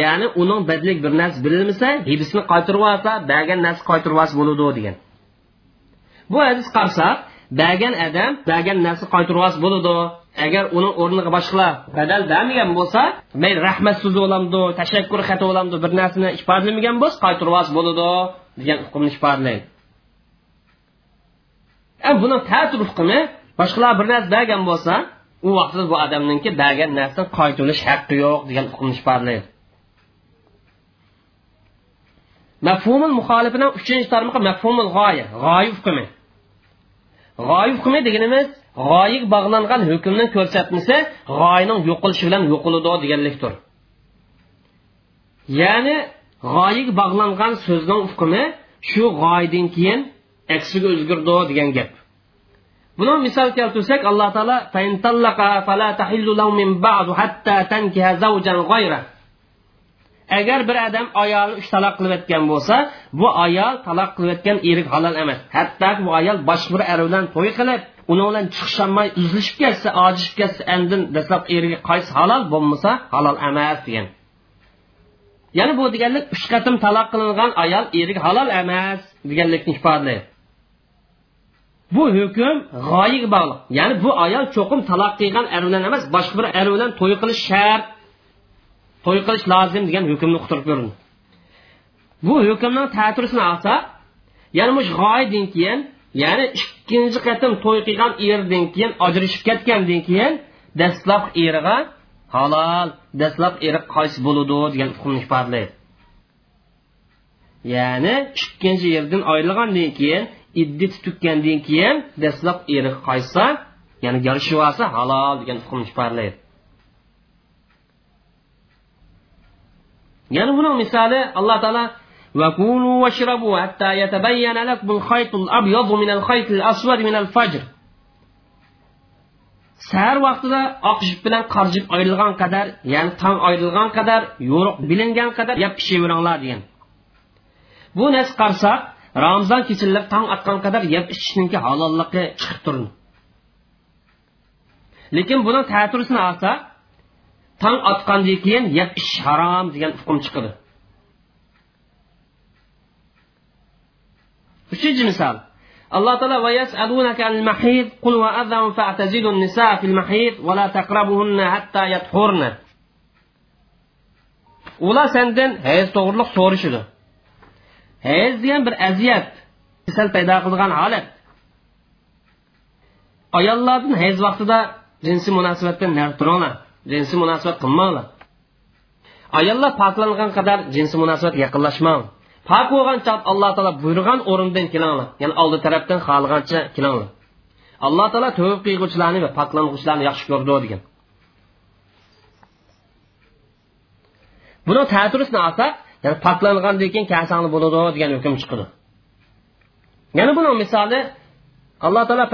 ya'ni uning badlik bir narsa bilinmasa hibsni qaytirib olsa bergan narsa qaytirib olsa bo'ladi degan. Bu hadis qarasak bergan odam bergan narsa qaytirib olsa bo'ladi. Agar uning o'rniga boshqalar badal bermagan bo'lsa mayli rahmat so'zi bo'lamdi tashakkur xati bo'lamdi bir narsani ifodalamagan bo'lsa qaytirib olsa bo'ladi degan hukmni ifodalaydi buni ta'tir hukmi boshqalar bir narsa bergan bo'lsa u vaqtda bu odamninki bergan narsadan qaytilish haqqi yo'q degan hukmni ifodalaydi mafhumul muxolifini uchinchi tarmoqi mafhumul g'oya g'oyib hukmi. G'oyib hukmi deganimiz g'oyaga bog'langan hukmni ko'rsatmasi g'oyaning yo'qolishi bilan yo'qoladi deganlikdir. Ya'ni g'oyaga bog'langan so'zning hukmi shu g'oyadan keyin aksiga o'zgardi degan gap. Buni misol keltirsak alloh taolo agar bir odam ayolni uch taloq qilib o'tgan bo'lsa bu ayol taloq qilib o'tgan erik halol emas. Hatto bu ayol boshqa bir er bilan to'y qilib uning bilan chiqisholmay uzilishib ketsa ojishib ketsa andin dastlab eriga qaysi halol bo'lmasa halol emas degan. Ya'ni bu deganlik uch qatim taloq qilingan ayol eriga halol emas deganlikni ifodalaydi bu hukm g'oyaga bog'liq. Ya'ni bu ayol cho'qim taloq qilgan er bilan emas boshqa bir er bilan to'y qilish shart to'y qilish lozim degan hukmni uqtirib ko'rindi. Bu hukmning ta'tirisini olsak ya'ni mush g'oyadan keyin ya'ni ikkinchi qatim to'y qilgan erdan keyin ajrashib ketgandan keyin dastlab eriga halol dastlab eri qaysi bo'ludi degan hukmni ifodalaydi ya'ni ikkinchi yerdan ayrilgandan keyin iddat tutgandan keyin dastlab eri qaysa ya'ni yarashib olsa halol degan hukmni ifodalaydi yana buning misoli alloh taolo وكلوا واشربوا حتى يتبين لكم الخيط الأبيض من الخيط الأسود من الفجر sahar vaqtida oq jip bilan qora jip ayrilgan qadar ya'ni tong ayrilgan qadar yo'riq bilingan qadar yeb ichaveringlar degan bu nas qarsak ramazon kechalari tong otgan qadar yeb ichishniki halolligi chiqib turdi lekin buni ta'tirisini olsak tong otgandan keyin yeb ish harom degan hukm chiqadi uchinchi misol alloh taolo ويسألونك عن المحيض قل وأذن فاعتزلوا النساء في المحيض ولا تقربوهن حتى يطهرن ular sendan hayz to'g'riliq so'rashidi hayz degan bir aziyat kasal paydo qilgan holat ayollardan hayz vaqtida jinsiy munosabatdan nari turinglar jinsiy munosabat qilmanglar ayollar poklangan qadar jinsiy munosabat yaqinlashmang Pok bo'lgan chaq alloh taolo buyurgan o'rindan kelinglar. Ya'ni oldi tarafdan xohlagancha kelinglar. Alloh taolo tavb qilg'uvchilarni va poklanuvchilarni yaxshi ko'rdi degan. Buni ta'turisini olsak ya'ni poklangandan keyin kasani bo'ladi degan hukm chiqadi yana buni misoli alloh taolo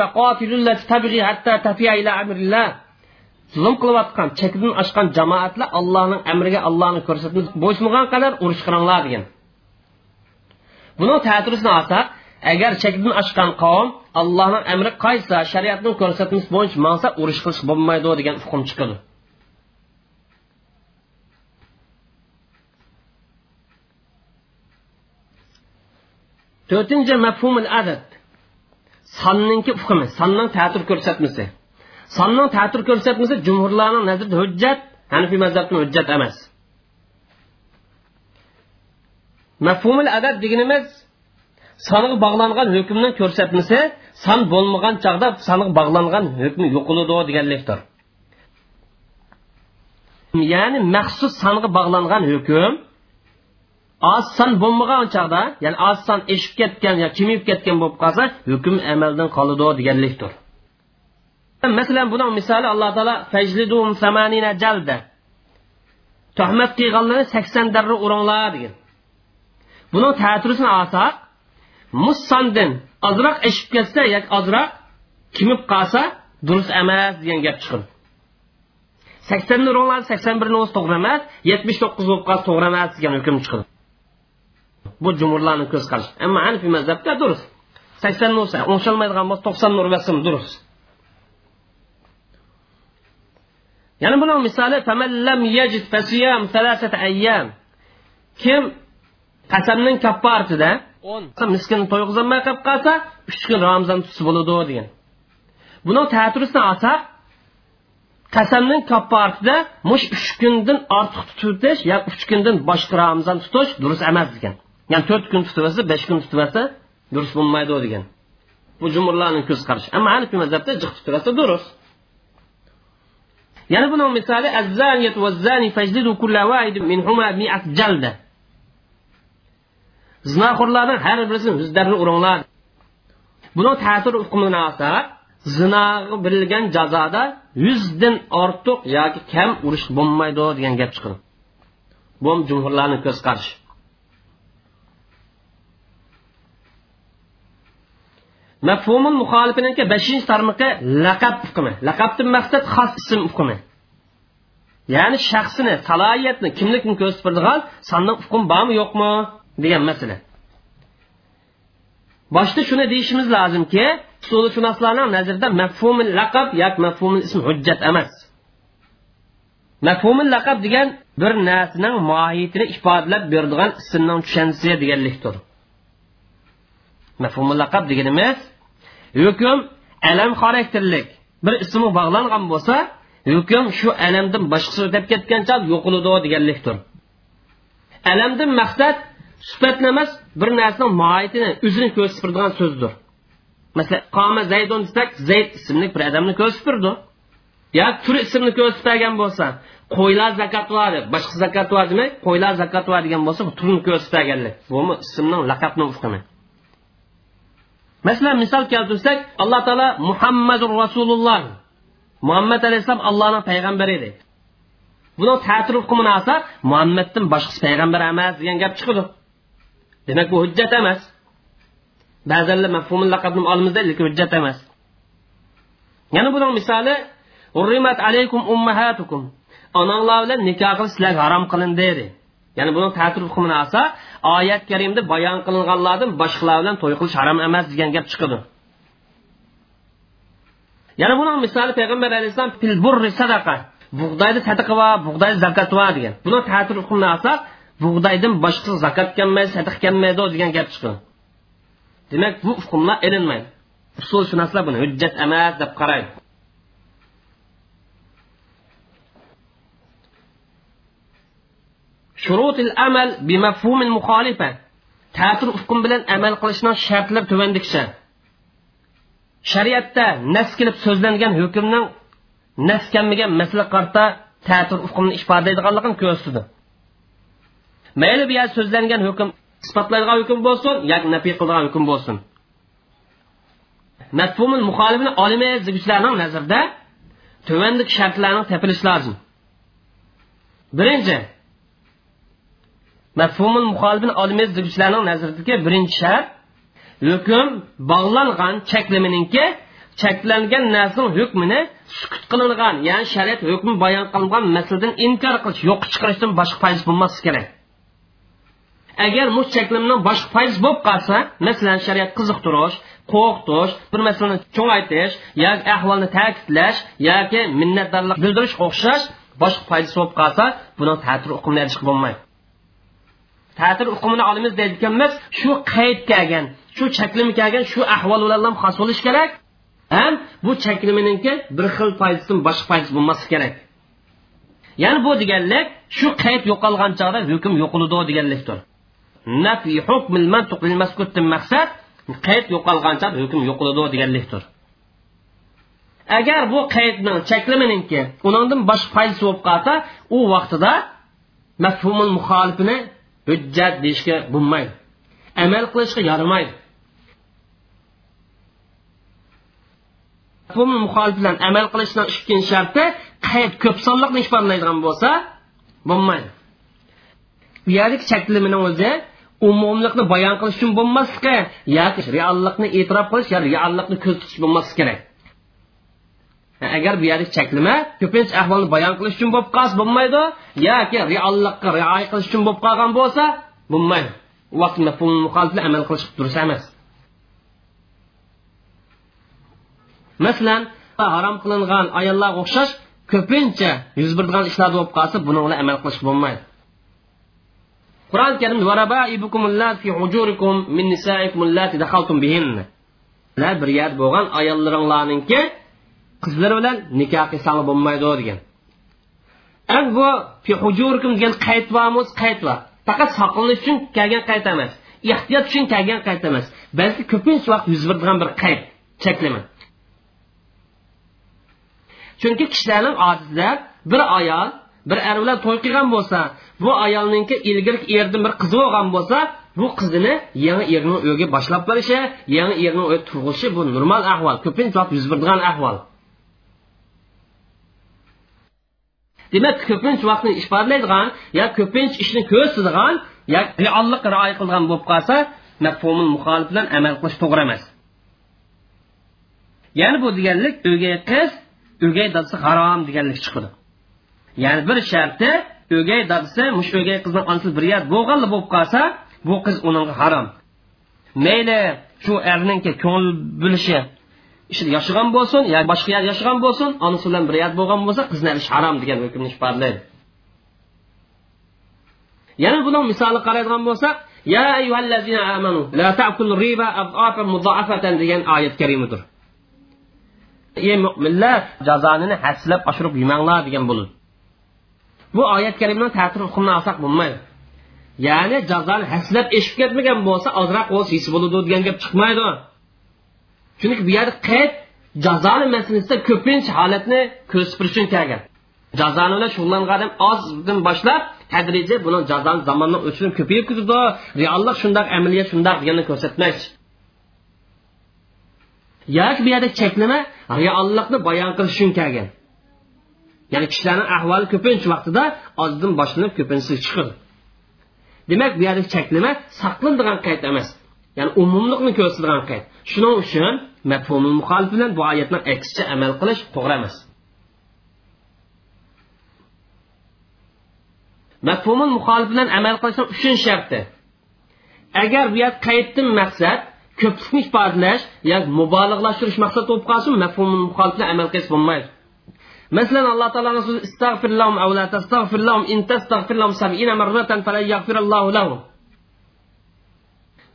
zulm qilayotgan chekdan oshgan jamoatlar allohning amriga allohni ko'rsatib bo'ysungan qadar urush qilinglar degan. Buni ta'tirisini olsak agar chekdan oshgan qavm allohning amri qaysa shariatni ko'rsatmasi bo'yicha mansa urush qilish bo'lmaydi degan hukm chiqadi to'rtinchi mafhumul adad sonninki hukmi sonning ta'tir ko'rsatmasi sonning ta'tir ko'rsatmasi jumhurlarning nazarida hujjat hanifiy mazhabni hujjat emas mafhumil adad deganimiz songa bog'langan hukmni ko'rsatmasi son bo'lmagan chog'da songa bog'langan hukm yo'qoladi deganlikdir ya'ni maxsus songa bog'langan hukm oz son bo'lmagan chog'da ya'ni oz son eshib ketgan yo kemayib ketgan bo'lib qolsa hukm amaldan qoladi deganlikdir masalan buning misoli alloh taolo fajlidum samanina jalda tuhmat qilganlarni sakson darra uringlar degan buni ta'tirisini olsak mussandin ozroq eshib ketsa yoki ozroq kimib qolsa durust emas degan gap chiqadi saksonni uringlar sakson birni o'zi to'g'ri emas yetmish to'qqiz bo'lib qolsa to'g'ri emas degan hukm chiqadi bu jumurlarni ko'z qarashi ammo hanifiy mazhabda durust. Saksonni ursa o'ngshalmaydigan bo'lsa to'qsonni urmasin durust. Yana buni misoli kim qasamning kapparatida o'n. Miskin to'yg'izolmay qolib qolsa uch kun ramzon tutsa bo'ladi degan. Buni ta'tirisini olsak qasamning kapparatida mush uch kundan ortiq tutish yoki uch kundan boshqa ramzon tutish durust emas degan. Ya'ni to'rt kun tutib olsa besh kun tutib olsa durust bo'lmaydi degan. Bu jumhurlarning ko'z qarashi ammo hanifiy mazhabda jiq tutirasa durust. Yana buning misoli azzaniyat va zani fajlidu kulla minhuma mi'at jalda zinoxo'rlarning har birisini yuzlarini uringlar buni ta'sir hukmini olsak zinoga berilgan jazoda yuzdan ortiq yoki kam urish bo'lmaydi degan gap chiqadi bu jumhurlarni ko'z qarashi mafhumul muxolifiniki beshinchi tarmoqi laqab hukmi. Laqabdan maqsad xos ism hukmi. Ya'ni shaxsini salohiyatni kimlikni ko'rsatadigan sonliq hukm bormi yo'qmi? Degan masala. Boshda shuni deyishimiz lozimki usulishunoslarning nazarida mafhumil laqab yoki mafhumil ism hujjat emas. Mafhumil laqab degan bir narsaning mohiyatini ifodalab beradigan ismning tushunchasi deganlikdir. Mafhumil laqab deganimiz hukm alam xarakterlik bir ismi bog'langan bo'lsa hukm shu alamdan boshqasi o'tib ketgancha yo'qoladi deganlikdir. Alamdan maqsad sifatlamas bir narsaning mohiyatini o'zini ko'rsatib turadigan so'zdir. Masalan qoma zaydun desak zayd ismli bir odamni ko'rsatib turdi yo tur ismni ko'rsatgan bo'lsa qo'ylar zakot boshqa zakot var demay qo'ylar zakot degan bo'lsa bu turni ko'rsatganlik bu ismning laqabni ufqini. Masalan misol keltirsak alloh taolo muhammadu rasululloh muhammad alayhissalom allohning payg'ambari edi. Buni ta'tir hukmini muhammaddan boshqasi payg'ambar emas degan gap chiqadi demak bu hujjat emas. Ba'zanlar mafhumul laqabni olimizda lekin hujjat emas. Yana buning misoli urrimat alaykum ummahatukum. Onanglar bilan nikoh qilish sizlarga harom qilindi deydi. Ya'ni buni ta'tir hukmini olsa oyat karimda bayon qilinganlardan boshqalar bilan to'y qilish harom emas degan gap chiqadi. Yana buni misoli payg'ambar alayhissalom fil burri sadaqa. Bug'doyda sadaqa va bug'doyda zakot va degan. Buni ta'tir hukmini olsak bug'doydan boshqa zakot kelmaydi sadiq kelmaydi degan gap chiqadi demak bu hukmlar ilinmaydi. Usulshunoslar buni hujjat emas deb qaraydi. Shurutil amal bi bimafhumil muxolifa. Ta'tir hukm bilan amal qilishning shartlari tuvandikicha shariatda nas kelib so'zlangan hukmning nas kelmagan masala qarta ta'tir hukmni ifodalaydiganligini ko'rsatdi. Mayli bu so'zlangan hukm isbotlaydigan hukm bo'lsin yoki nafiy qiladigan hukm bo'lsin. Mafhumul muxolifni olima ziguvchilarning nazarida tuvandik shartlarni topilishi lozim. Birinchi mafhumul muxolifni olimiz ziguvchilarning nazaridagi birinchi shart hukm bog'langan cheklamininki cheklangan narsaning hukmini sukut qilingan ya'ni shariat hukmi bayon qilingan masaladan inkor qilish yo'q chiqarishdan boshqa foydasi bo'lmasligi kerak. Agar bu cheklimning boshqa foydasi bo'lib qolsa masalan shariat qiziqtirish qo'rqitish bir masalani cho'ngaytirish yoki ahvolni ta'kidlash yoki minnatdorlik bildirish o'xshash boshqa foydasi bo'lib qolsa buni ta'tir hukmlari chiqib bo'lmaydi. Ta'tir hukmini olamiz deyotganmiz shu qayd kelgan shu chaklim kelgan shu ahvol bilan xos bo'lishi kerak. Ham bu cheklimininki bir xil foydasidan boshqa foydasi bo'lmasligi kerak. Ya'ni bu deganlik shu qayd yo'qolgan chog'da hukm yo'qoladi deganlikdir. Nafi hukmil mantuqil maskutdan maqsad qayd yo'qolgancha hukm yo'qoladi deganlikdir agar bu qaydning cheklimininki undan boshqa foydasi bo'lib qolsa u vaqtida mafhumul muxolifini hujjat deyishga bo'lmaydi. Amal qilishga yaramaydi. Mafhumul muxolif bilan amal qilishning ikkinchi sharti qayd ko'p sonliqni ifodalaydigan bo'lsa bo'lmaydi. Bu yerdagi cheklimini o'zi umumlikni bayon qilish uchun bo'lmasligi yoki reallikni e'tirof qilish yo reallikni ko'z tutish kerak. Agar bu yerda cheklama ko'pincha ahvolni bayon qilish uchun bo'lib qolsa bo'lmaydi yoki reallikqa rioya qilish uchun bo'lib qolgan bo'lsa bo'lmaydi. Vaqt amal qilish durust emas. Masalan harom qilingan ayollarga o'xshash ko'pincha yuz beradigan ishlar bo'lib qolsa buni amal qilish bo'lmaydi. Qur'oni karimda bir yer bo'lgan ayollaringlarninki qizlar bilan nikoh qilsang bo'lmaydi degan. Endi bu hujurikum degan qayt bormiz qayt bor faqat saqlanish uchun kelgan qayt emas ehtiyot uchun kelgan qayt emas balki ko'pincha vaqt yuz beradigan bir qayt cheklama chunki kishilarning odatida bir ayol bir er bilan to'y qilgan bo'lsa bu ayolninki ilgari erdan bir qizi bo'lgan bo'lsa bu qizini yangi erning uyiga boshlab borishi yangi erning uyi tug'ishi bu normal ahvol ko'pincha yuz beradigan ahvol. Demak ko'pincha vaqtni ifodalaydigan yo ko'pincha ishni ko'rsatadigan yo reallik rioya qilgan bo'lib qolsa mafhumul muxolif bilan amal qilish to'g'ri emas. Ya'ni bu deganlik o'gay qiz o'gay dadasi harom deganlik chiqadi. Ya'ni bir sharti o'gay dadasi mush o'gay qizni onasi birga bo'lganli bo'lib qolsa bu qiz uning harom. Mayli shu erninki ko'ngil bo'lishi ishida yashagan bo'lsin yo boshqa yer yashagan bo'lsin onasi bilan bir bo'lgan bo'lsa qizni alish harom degan hukmni ifodalaydi yana buni misoli qaraydigan bo'lsak ya ayyuhallazina amanu la ta'kul riba adafan mudafatan degan oyat karimidir ey mo'minlar jazonini haslab oshirib yemanglar degan bo'ladi. Bu oyat karimani ta'tir hukmini olsak bo'lmaydi. Ya'ni jazoni haslab eshib ketmagan bo'lsa ozroq bo'lsa his bo'ladi degan gap chiqmaydi. Chunki bu yerda qayd jazoni masalasida ko'pincha holatni ko'rsatish uchun kelgan. Jazoni bilan shug'ullangan odam ozdan boshlab tadrijiy buni jazoni zamondan o'chirib ko'payib ketadi reallik shundoq amaliyat shundoq deganni ko'rsatmoqchi yoki bu yerda cheklama reallikni bayon qilish uchun kelgan. Ya'ni kishilarning ahvoli ko'pincha vaqtida ozdan boshlanib ko'pincha chiqadi demak bu yerda cheklama saqlanadigan qayt emas ya'ni umumlikni ko'rsatadigan qayd shuning uchun mafhumul muxolif bilan bu oyatni aksicha amal qilish to'g'ri emas mafhumul muxolif bilan amal qilishning uchinchi sharti agar bu yer qayddan maqsad ko'plikni ifodalash yoki mubolag'lashtirish maqsad bo'lib qolsin mafhumul muxolif bilan amal qilish bo'lmaydi masalan alloh taoloni so'zi istag'firlahum aw la tastag'firlahum in tastag'firlahum sab'ina marratan falan yaghfirallohu lahum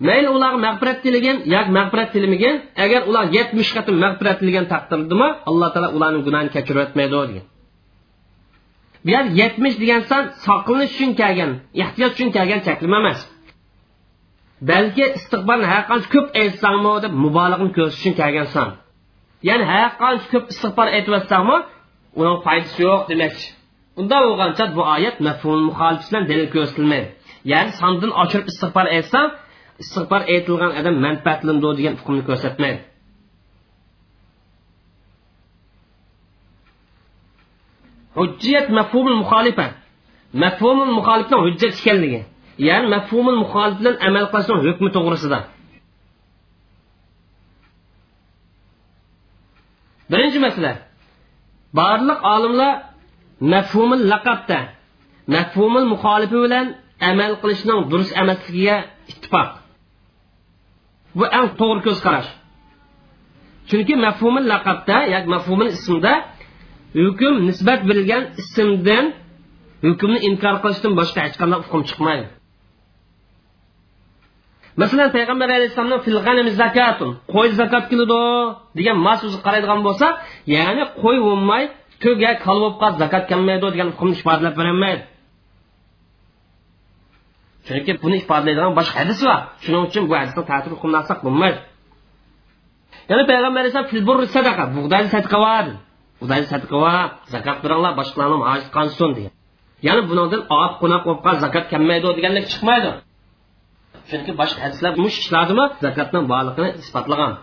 mayli ularga mag'firat tilagan yoki mag'firat tilamagan agar ular yetmish qatim mag'firat tilagan taqdirdami alloh taolo ularning gunohini kechirib o'tmaydi degan. Bu yer yetmish degan son saqlanish uchun kelgan ehtiyot uchun kelgan chaklima emas. Balki istig'borni har qancha ko'p aytsangmi deb mubolag'ani ko'rsatish uchun kelgan son ya'ni har qancha ko'p istig'bor aytyapsangmi uning foydasi yo'q demakchi unda bo'lgancha bu oyat mafhum muxolif bilan dalil ko'rsatilmaydi ya'ni sondan ochirib istig'for aytsa istig'for aytilgan odam manfaatlandi degan hukmni ko'rsatmaydi hujjiyat mafhumul muxolifa. Mafhumul muxolifni hujjat ekanligi ya'ni mafhumul muxolif bilan amal qilishni hukmi to'g'risida. Birinchi masala. Barliq olimlar mafhumul laqabda mafhumul muxolifi bilan amal qilishning durust emasligiga ittifoq. Bu eng to'g'ri ko'z qarash chunki mafhumil laqabda yoki mafhumil ismda hukm nisbat berilgan ismdan hukmni inkor qilishdan boshqa hech qanday hukm chiqmaydi. Masalan payg'ambar alayhissalomni zakatun qo'y zakot qiladi degan ma so'zi qaraydigan bo'lsa ya'ni qo'y bo'lmay to'ga kal bo'lib qolib zakot kelmaydi degan hukmni ifodalab berolmaydi. Chunki buni ifodalaydigan boshqa hadis bor. Shuning uchun bu hadisni ta'sir hukmini olsak bo'lmaydi. Yana payg'ambar alayhisalom sadaqa bug'doy sadqa bor. Bug'doy sadqa bor zakot beringlar boshqalarni hojat qonsin degan. Ya'ni bundan oq qo'noq bo'lib qolib zakot kelmaydi deganlik chiqmaydi. Chunki boshqa hadislar mush ishlardimi zakotning borligini isbotlagan.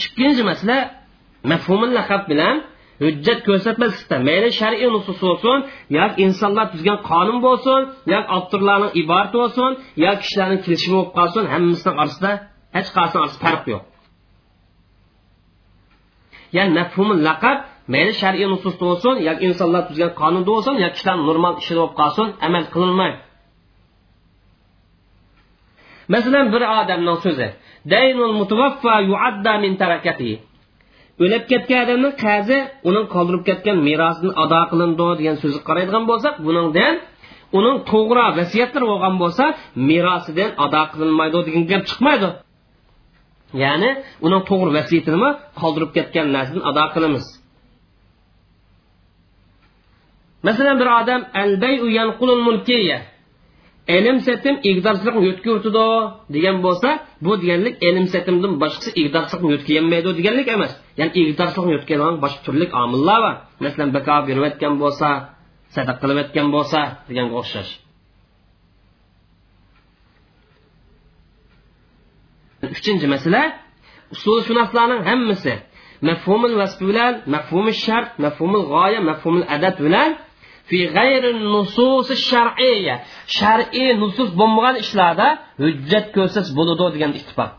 Ikkinchi masala mafhumul laqab bilan hujjat ko'rsatmaslikda mayli shar'iy nusus bo'lsin yoki insonlar tuzgan qonun bo'lsin yoki avtorlarning iborati bo'lsin yoki kishilarning kelishimi bo'lib qolsin hammasini orasida hech qaysini orasida farq yo'q. Ya'ni mafhumul laqab mayli shar'iy nusus bo'lsin yoki insonlar tuzgan qonunda bo'lsin yoki kishilar normal ishi bo'lib qolsin amal qilinmaydi masalan bir odamning so'zi daynul mutavaffa yuadda min tarakatihi o'lib ketgan odamni qazi uning qoldirib ketgan merosini ado qilindi degan so'zni qaraydigan bo'lsak buningdan uning to'g'ri vasiyatlari bo'lgan bo'lsa merosidan ado qilinmaydi degan gap chiqmaydi. Ya'ni uning to'g'ri vasiyatini qoldirib ketgan narsani ado qilamiz. Masalan bir odam albayu yanqulul mulkiya ilm setim igdorchilikni yo'tkirtidi degan bo'lsa bu deganlik ilm setimdan boshqasi igdorchilikni yo'tkazolmaydi deganlik emas. Ya'ni igdorchilikni yo'tkazadigan boshqa turli omillar bor masalan bako berayotgan bo'lsa sadaq qilayotgan bo'lsa deganga o'xshash. Uchinchi masala usulshunoslarning hammasi mafhumul vasf bilan mafhumul shart mafhumul g'oya mafhumul adad bilan fi g'ayri nususi shar'iyya. Shar'iy nusus bo'lmagan ishlarda hujjat ko'rsatsa bo'ladi degan ittifoq.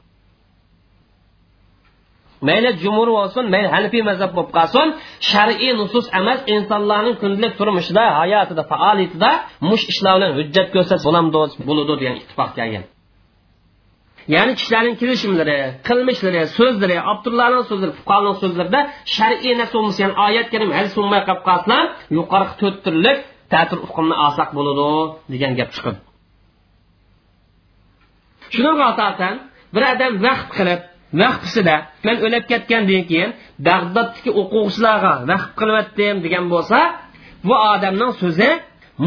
Mayli jumhur bo'lsin mayli hanifiy mazhab bo'lib qolsin. Shar'iy nusus emas insonlarning kundalik turmushida hayotida faoliyatida mush ishlar bilan hujjat ko'rsatsa bo'ladi degan ittifoq kelgan. Ya'ni kishilarning kelishimlari qilmishlari so'zlari abdullani so'zlari fuqaroni so'zlarida shar'iy narsa bo'lmasa ya'ni oyat karim hal sunmay qolib qolsa yuqori to'rt turlik ta'tir uqumni olsak bo'ladi degan gap chiqadi shunga asosan bir odam vaqt qilib vaqtisida man o'lib ketgandan keyin bag'doddagi o'quvchilarga vaqt qilyotdim degan bo'lsa bu odamning so'zi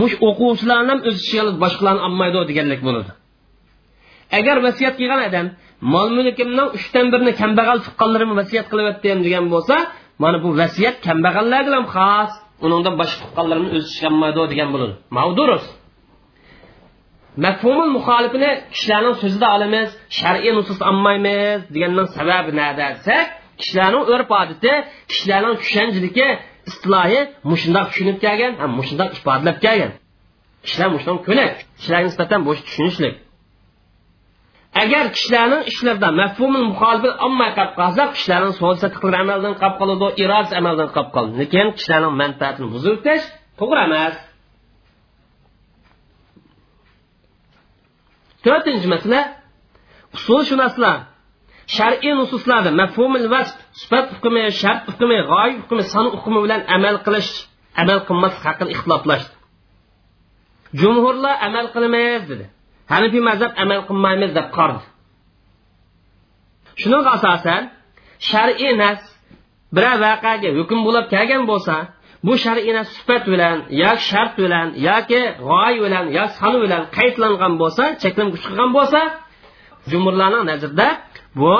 mush o'quvchilarni o'z boshqalarni olmaydi deganlik bo'ladi. Agar vasiyat qilgan odam mol mulkimni uchdan birini kambag'al tuqqanlarimga vasiyat qilyaptim degan bo'lsa mana bu vasiyat kambag'allarga ham xos undan boshqa tuqqanlarimni o'zi chiqolmaydi degan bo'ladi. Mavdurus. Mafhumul muxolifini kishilarning so'zida olamiz shar'iy nusus olmaymiz deganning sababi nada desak kishilarning urf odati kishilarning tushanchaligi istilohi mushundoq tushunib kelgan ham mushundoq ifodalab kelgan. Kishilar mushundoq ko'nak kishilarga nisbatan bo'sh tushunishlik agar kishilarning ishlarida mafhumul muxolifat olmay qolib qolsa kishilarning so'lsatiqlar amaldan qolib qoladi irodasi amaldan qolib qoladi. Lekin kishilarning manfaatini buzib o'tish to'g'ri emas. To'rtinchi masala usulshunoslar. Shar'iy nususlarda mafhumul vasf sifat hukmi shart hukmi g'oyib hukmi son hukmi bilan amal qilish amal qilmaslik haqida ixtiloflashdi jumhurlar amal qilmaymiz dedi. Hanifiy mazhab amal qilmaymiz deb qardi shuning asosan shar'iy nas biror voqeaga hukm bo'lib kelgan bo'lsa bu shar'iy nas sifat bilan yoki shart bilan yoki g'oy bilan yo son bilan qaydlangan bo'lsa cheklanib qilgan bo'lsa jumurlarning nazarida bu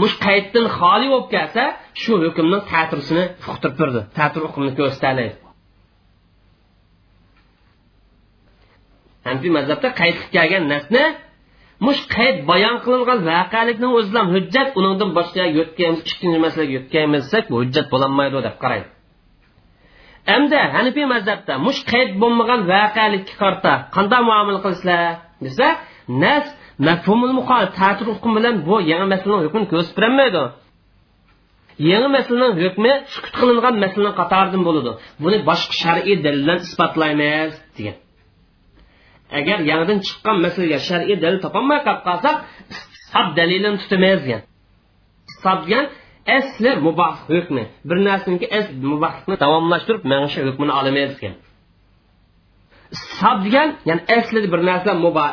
mush qayddan xoli bo'lib kelsa shu hukmni ta'tirsini uqtirib turdi ta'tir hukmni ko'rsatadi. Hanfiy mazhabda qayd qilib kelgan narsni mush qayd bayon qilingan voqelikni o'zidan hujjat undan boshqa yo'tganmiz ikkinchi masalaga yotganmizsak desak bu hujjat bo'lolmaydi deb qaraydi hamda hanifiy mazhabda mush qayd bo'lmagan voqelikka qarta qanday muomala qilsizlar desa nas mafhumul muqol ta'tir hukm bilan bu yangi masalaning hukmini ko'rsatib berolmaydi yangi masalaning hukmi sukut qilingan masalaning qatoridan bo'ladi. Buni boshqa shar'iy dalillar isbotlaymiz degan. Agar yangidan chiqqan masalaga shar'iy dalil topolmay qolib qolsak sab dalilini tutamiz degan sab degan asli muboh hukmi bir narsaniki asl mubohlikni davomlashtirib mana shu hukmini olamiz degan sab degan ya'ni asli bir narsa muboh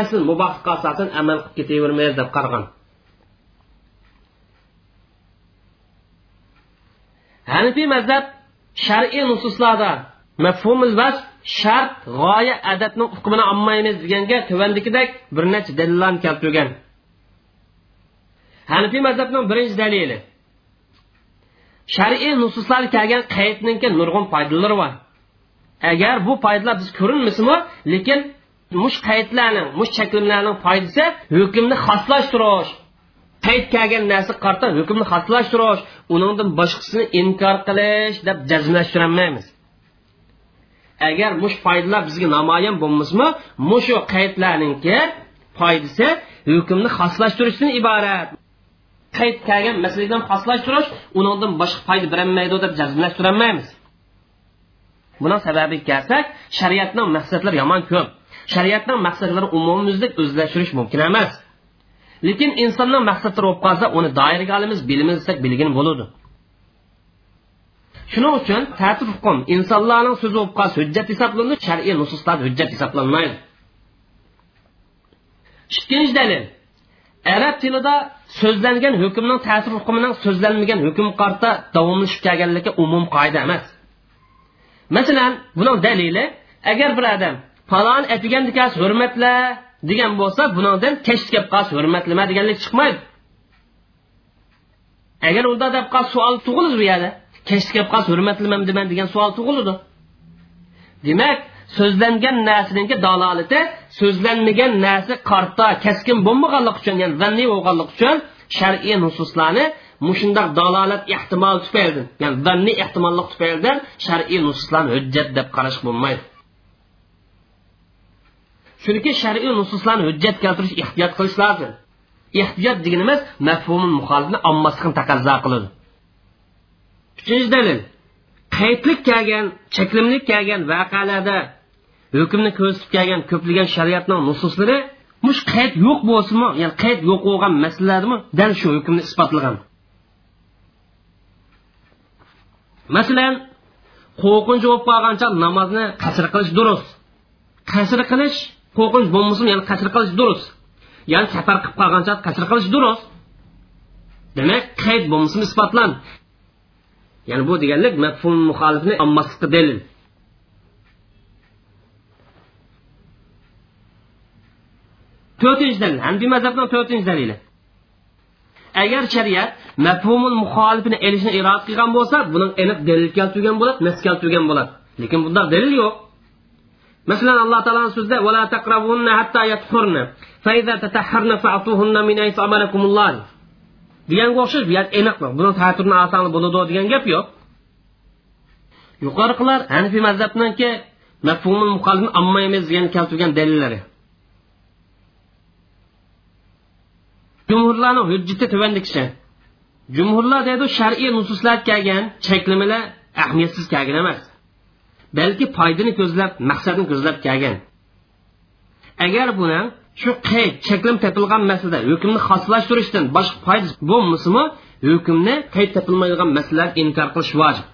asl mubohga asosan amal qilib ketavermaymiz deb qaragan hanifiy mazhab shar'iy nususlarda mafhumul vas shart g'oya adatning hukmini olmaymiz deganga tuvandikidek bir necha dalillarni keltirgan. Hanifiy mazhabning birinchi dalili. Shar'iy nususlar kelgan qaytninki nurg'un foydalari bor. Agar bu foydalar biz ko'rinmasimi lekin mush qaydlarning mush cheklimlarning foydasi hukmni xoslashtirish qayt kelgan narsa qarta hukmni xoslashtirish uningdan boshqasini inkor qilish deb jazmlashtirolmaymiz. Agar mush foydalar bizga namoyon bo'lmasmi mushu qaydlarninki foydasi hukmni xoslashtirishdan iborat. Qayd kelgan masaladan xoslashtirish undan boshqa foyda berolmaydi deb jazmlashtirolmaymiz. Buni sababi kelsak shariatning maqsadlari yomon ko'p. Shariatning maqsadlari umumyuzlik o'zlashtirish mumkin emas. Lekin insonning maqsadlari bo'lib qolsa uni doiraga olamiz bilimiz desak bilgin bo'ladi. Shuning uchun tartib hukm insonlarning so'zi bo'lib qolsa hujjat hisoblanadi shar'iy nususlar hujjat hisoblanmaydi ikkinchi dalil arab tilida so'zlangan hukmning ta'sir hukmining so'zlanmagan hukm qarta davomlashib kelganligi umum qoida emas masalan buning dalili agar bir odam falon atigan dikas hurmatla degan bo'lsa bundan kech kelib qolsa hurmatlama deganlik chiqmaydi agar unda deb qolsa savol tug'iladi bu yerda kech kelib qolsa hurmatlamam deman degan savol tug'iladi demak so'zlangan narsaniki dalolati so'zlanmagan narsa qarta keskin bo'lmaganligi uchun ya'ni zanniy bo'lganligi uchun shar'iy nususlarni mushundoq dalolat ehtimol tufaylidan ya'ni zanniy ehtimollik tufaylidan shar'iy nususlarni hujjat deb qarash bo'lmaydi. Chunki shar'iy nususlarni hujjat keltirish ehtiyot qilish lozim ehtiyot deganimiz mafhumi muxolifni ommaslikni taqozo qiladi. Uchinchi dalil qaytlik kelgan cheklimlik kelgan voqealarda hukmni ko'rsatib kelgan ko'plagan shariatning nususlari mush qayd yo'q bo'lsinmi ya'ni qayd yo'q bo'lgan masalalarmi dal shu hukmni isbotlagan. Masalan qo'rqinch bo'lib qolgancha namozni qasr qilish durust. Qasr qilish qo'rqinch bo'lmasin ya'ni qasr qilish durust. Ya'ni safar qilib qolgancha qasr qilish durust. Demak qayd bo'lmasin isbotlan. Ya'ni bu deganlik mafhum muxolifni ommaslikqa dalil to'rtinchi dalil hanbiy mazhabning to'rtinchi dalili agar shariat mafhumul muxolifini elishni iroda qilgan bo'lsa buni aniq dalil keltirgan bo'ladi nas keltirgan bo'ladi. Lekin bunda dalil yo'q. Masalan alloh taoloni so'zida vala taqrabunna hatta yatfurna fa iza tatahharna fa'tuhunna min aysa amalakumulloh. Deganga o'xshash bu yer aniq buni taturni oson bo'ladi degan gap yo'q. Yuqoriqilar hanifiy mazhabniki mafhumul muxolifni amma emas degan keltirgan dalillari. Jumhurlarning hujjati tuvandikishi jumhurlar deydi shar'iy nususlar kelgan cheklamalar ahamiyatsiz kelgan emas. Balki foydani ko'zlab maqsadni ko'zlab kelgan. Agar buni shu qayd cheklim topilgan masalada hukmni xoslashtirishdan boshqa foyda bo'lmasimi hukmni qayd topilmaydigan masalalar inkor qilish vojib.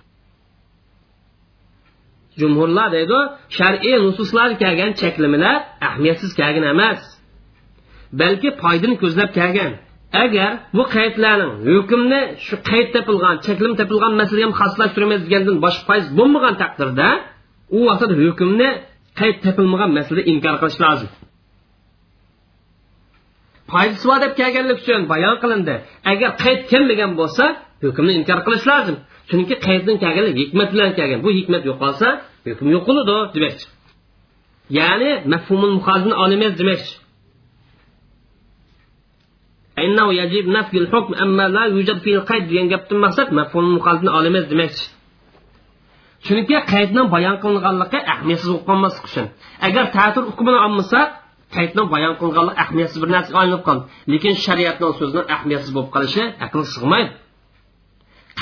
Jumhurlar deydi shar'iy nususlar kelgan cheklamalar ahamiyatsiz kelgan emas balki foydani ko'zlab kelgan. Agar bu qaydlarning hukmni shu qayd topilgan cheklim topilgan masalaga ham xoslashtiramiz degandan boshqa foyz bo'lmagan taqdirda u vaqtda hukmni qayd topilmagan masalada inkor qilish lozim. foydasi bor deb kelganlik uchun bayon qilindi agar qayd kelmagan bo'lsa hukmni inkor qilish lozim chunki qayddan kelganlik hikmat bilan kelgan bu hikmat yo'qolsa hukm yo'qoladi demoqchi ya'ni mafhumul muhozini olmaymiz demoqchi إنه يجب نفي الحكم أما لا يوجد فيه القيد degan gapdan maqsad mafhum muxolifni olamiz demakchi chunki qaydni bayon qilinganligi ahamiyatsiz bo'lib qolmaslik uchun agar ta'tir hukmini olmasa qaydni bayon qilinganlik ahamiyatsiz bir narsaga aylanib qoldi. Lekin shariatning so'zini ahamiyatsiz bo'lib qolishi aql sig'maydi.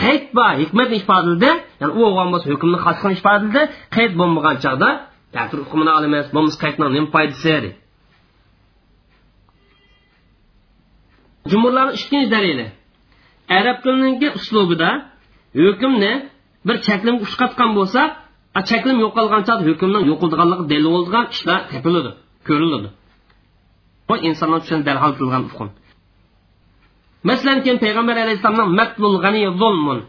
Qayd bor hikmatni ifodalaydi ya'ni u bo'lgan bo'lsa hukmni xos qilib ifodalaydi qayd bo'lmagan chog'da ta'tir hukmini olamiz bo'lmasa qaydni nima foydasi deydi jumurlarni ikkinchi dalili. Arab tilininki uslubida hukmni bir chaklimga ushqatgan bo'lsa chaklim yo'qolgancha hukmning yo'qolganligi dalil bo'lgan ishlar topiladi. Ko'riladi bu insonlar uchun darhol qilgan hukm masalan keyin payg'ambar alayhissalomning matlul g'ani zulmun.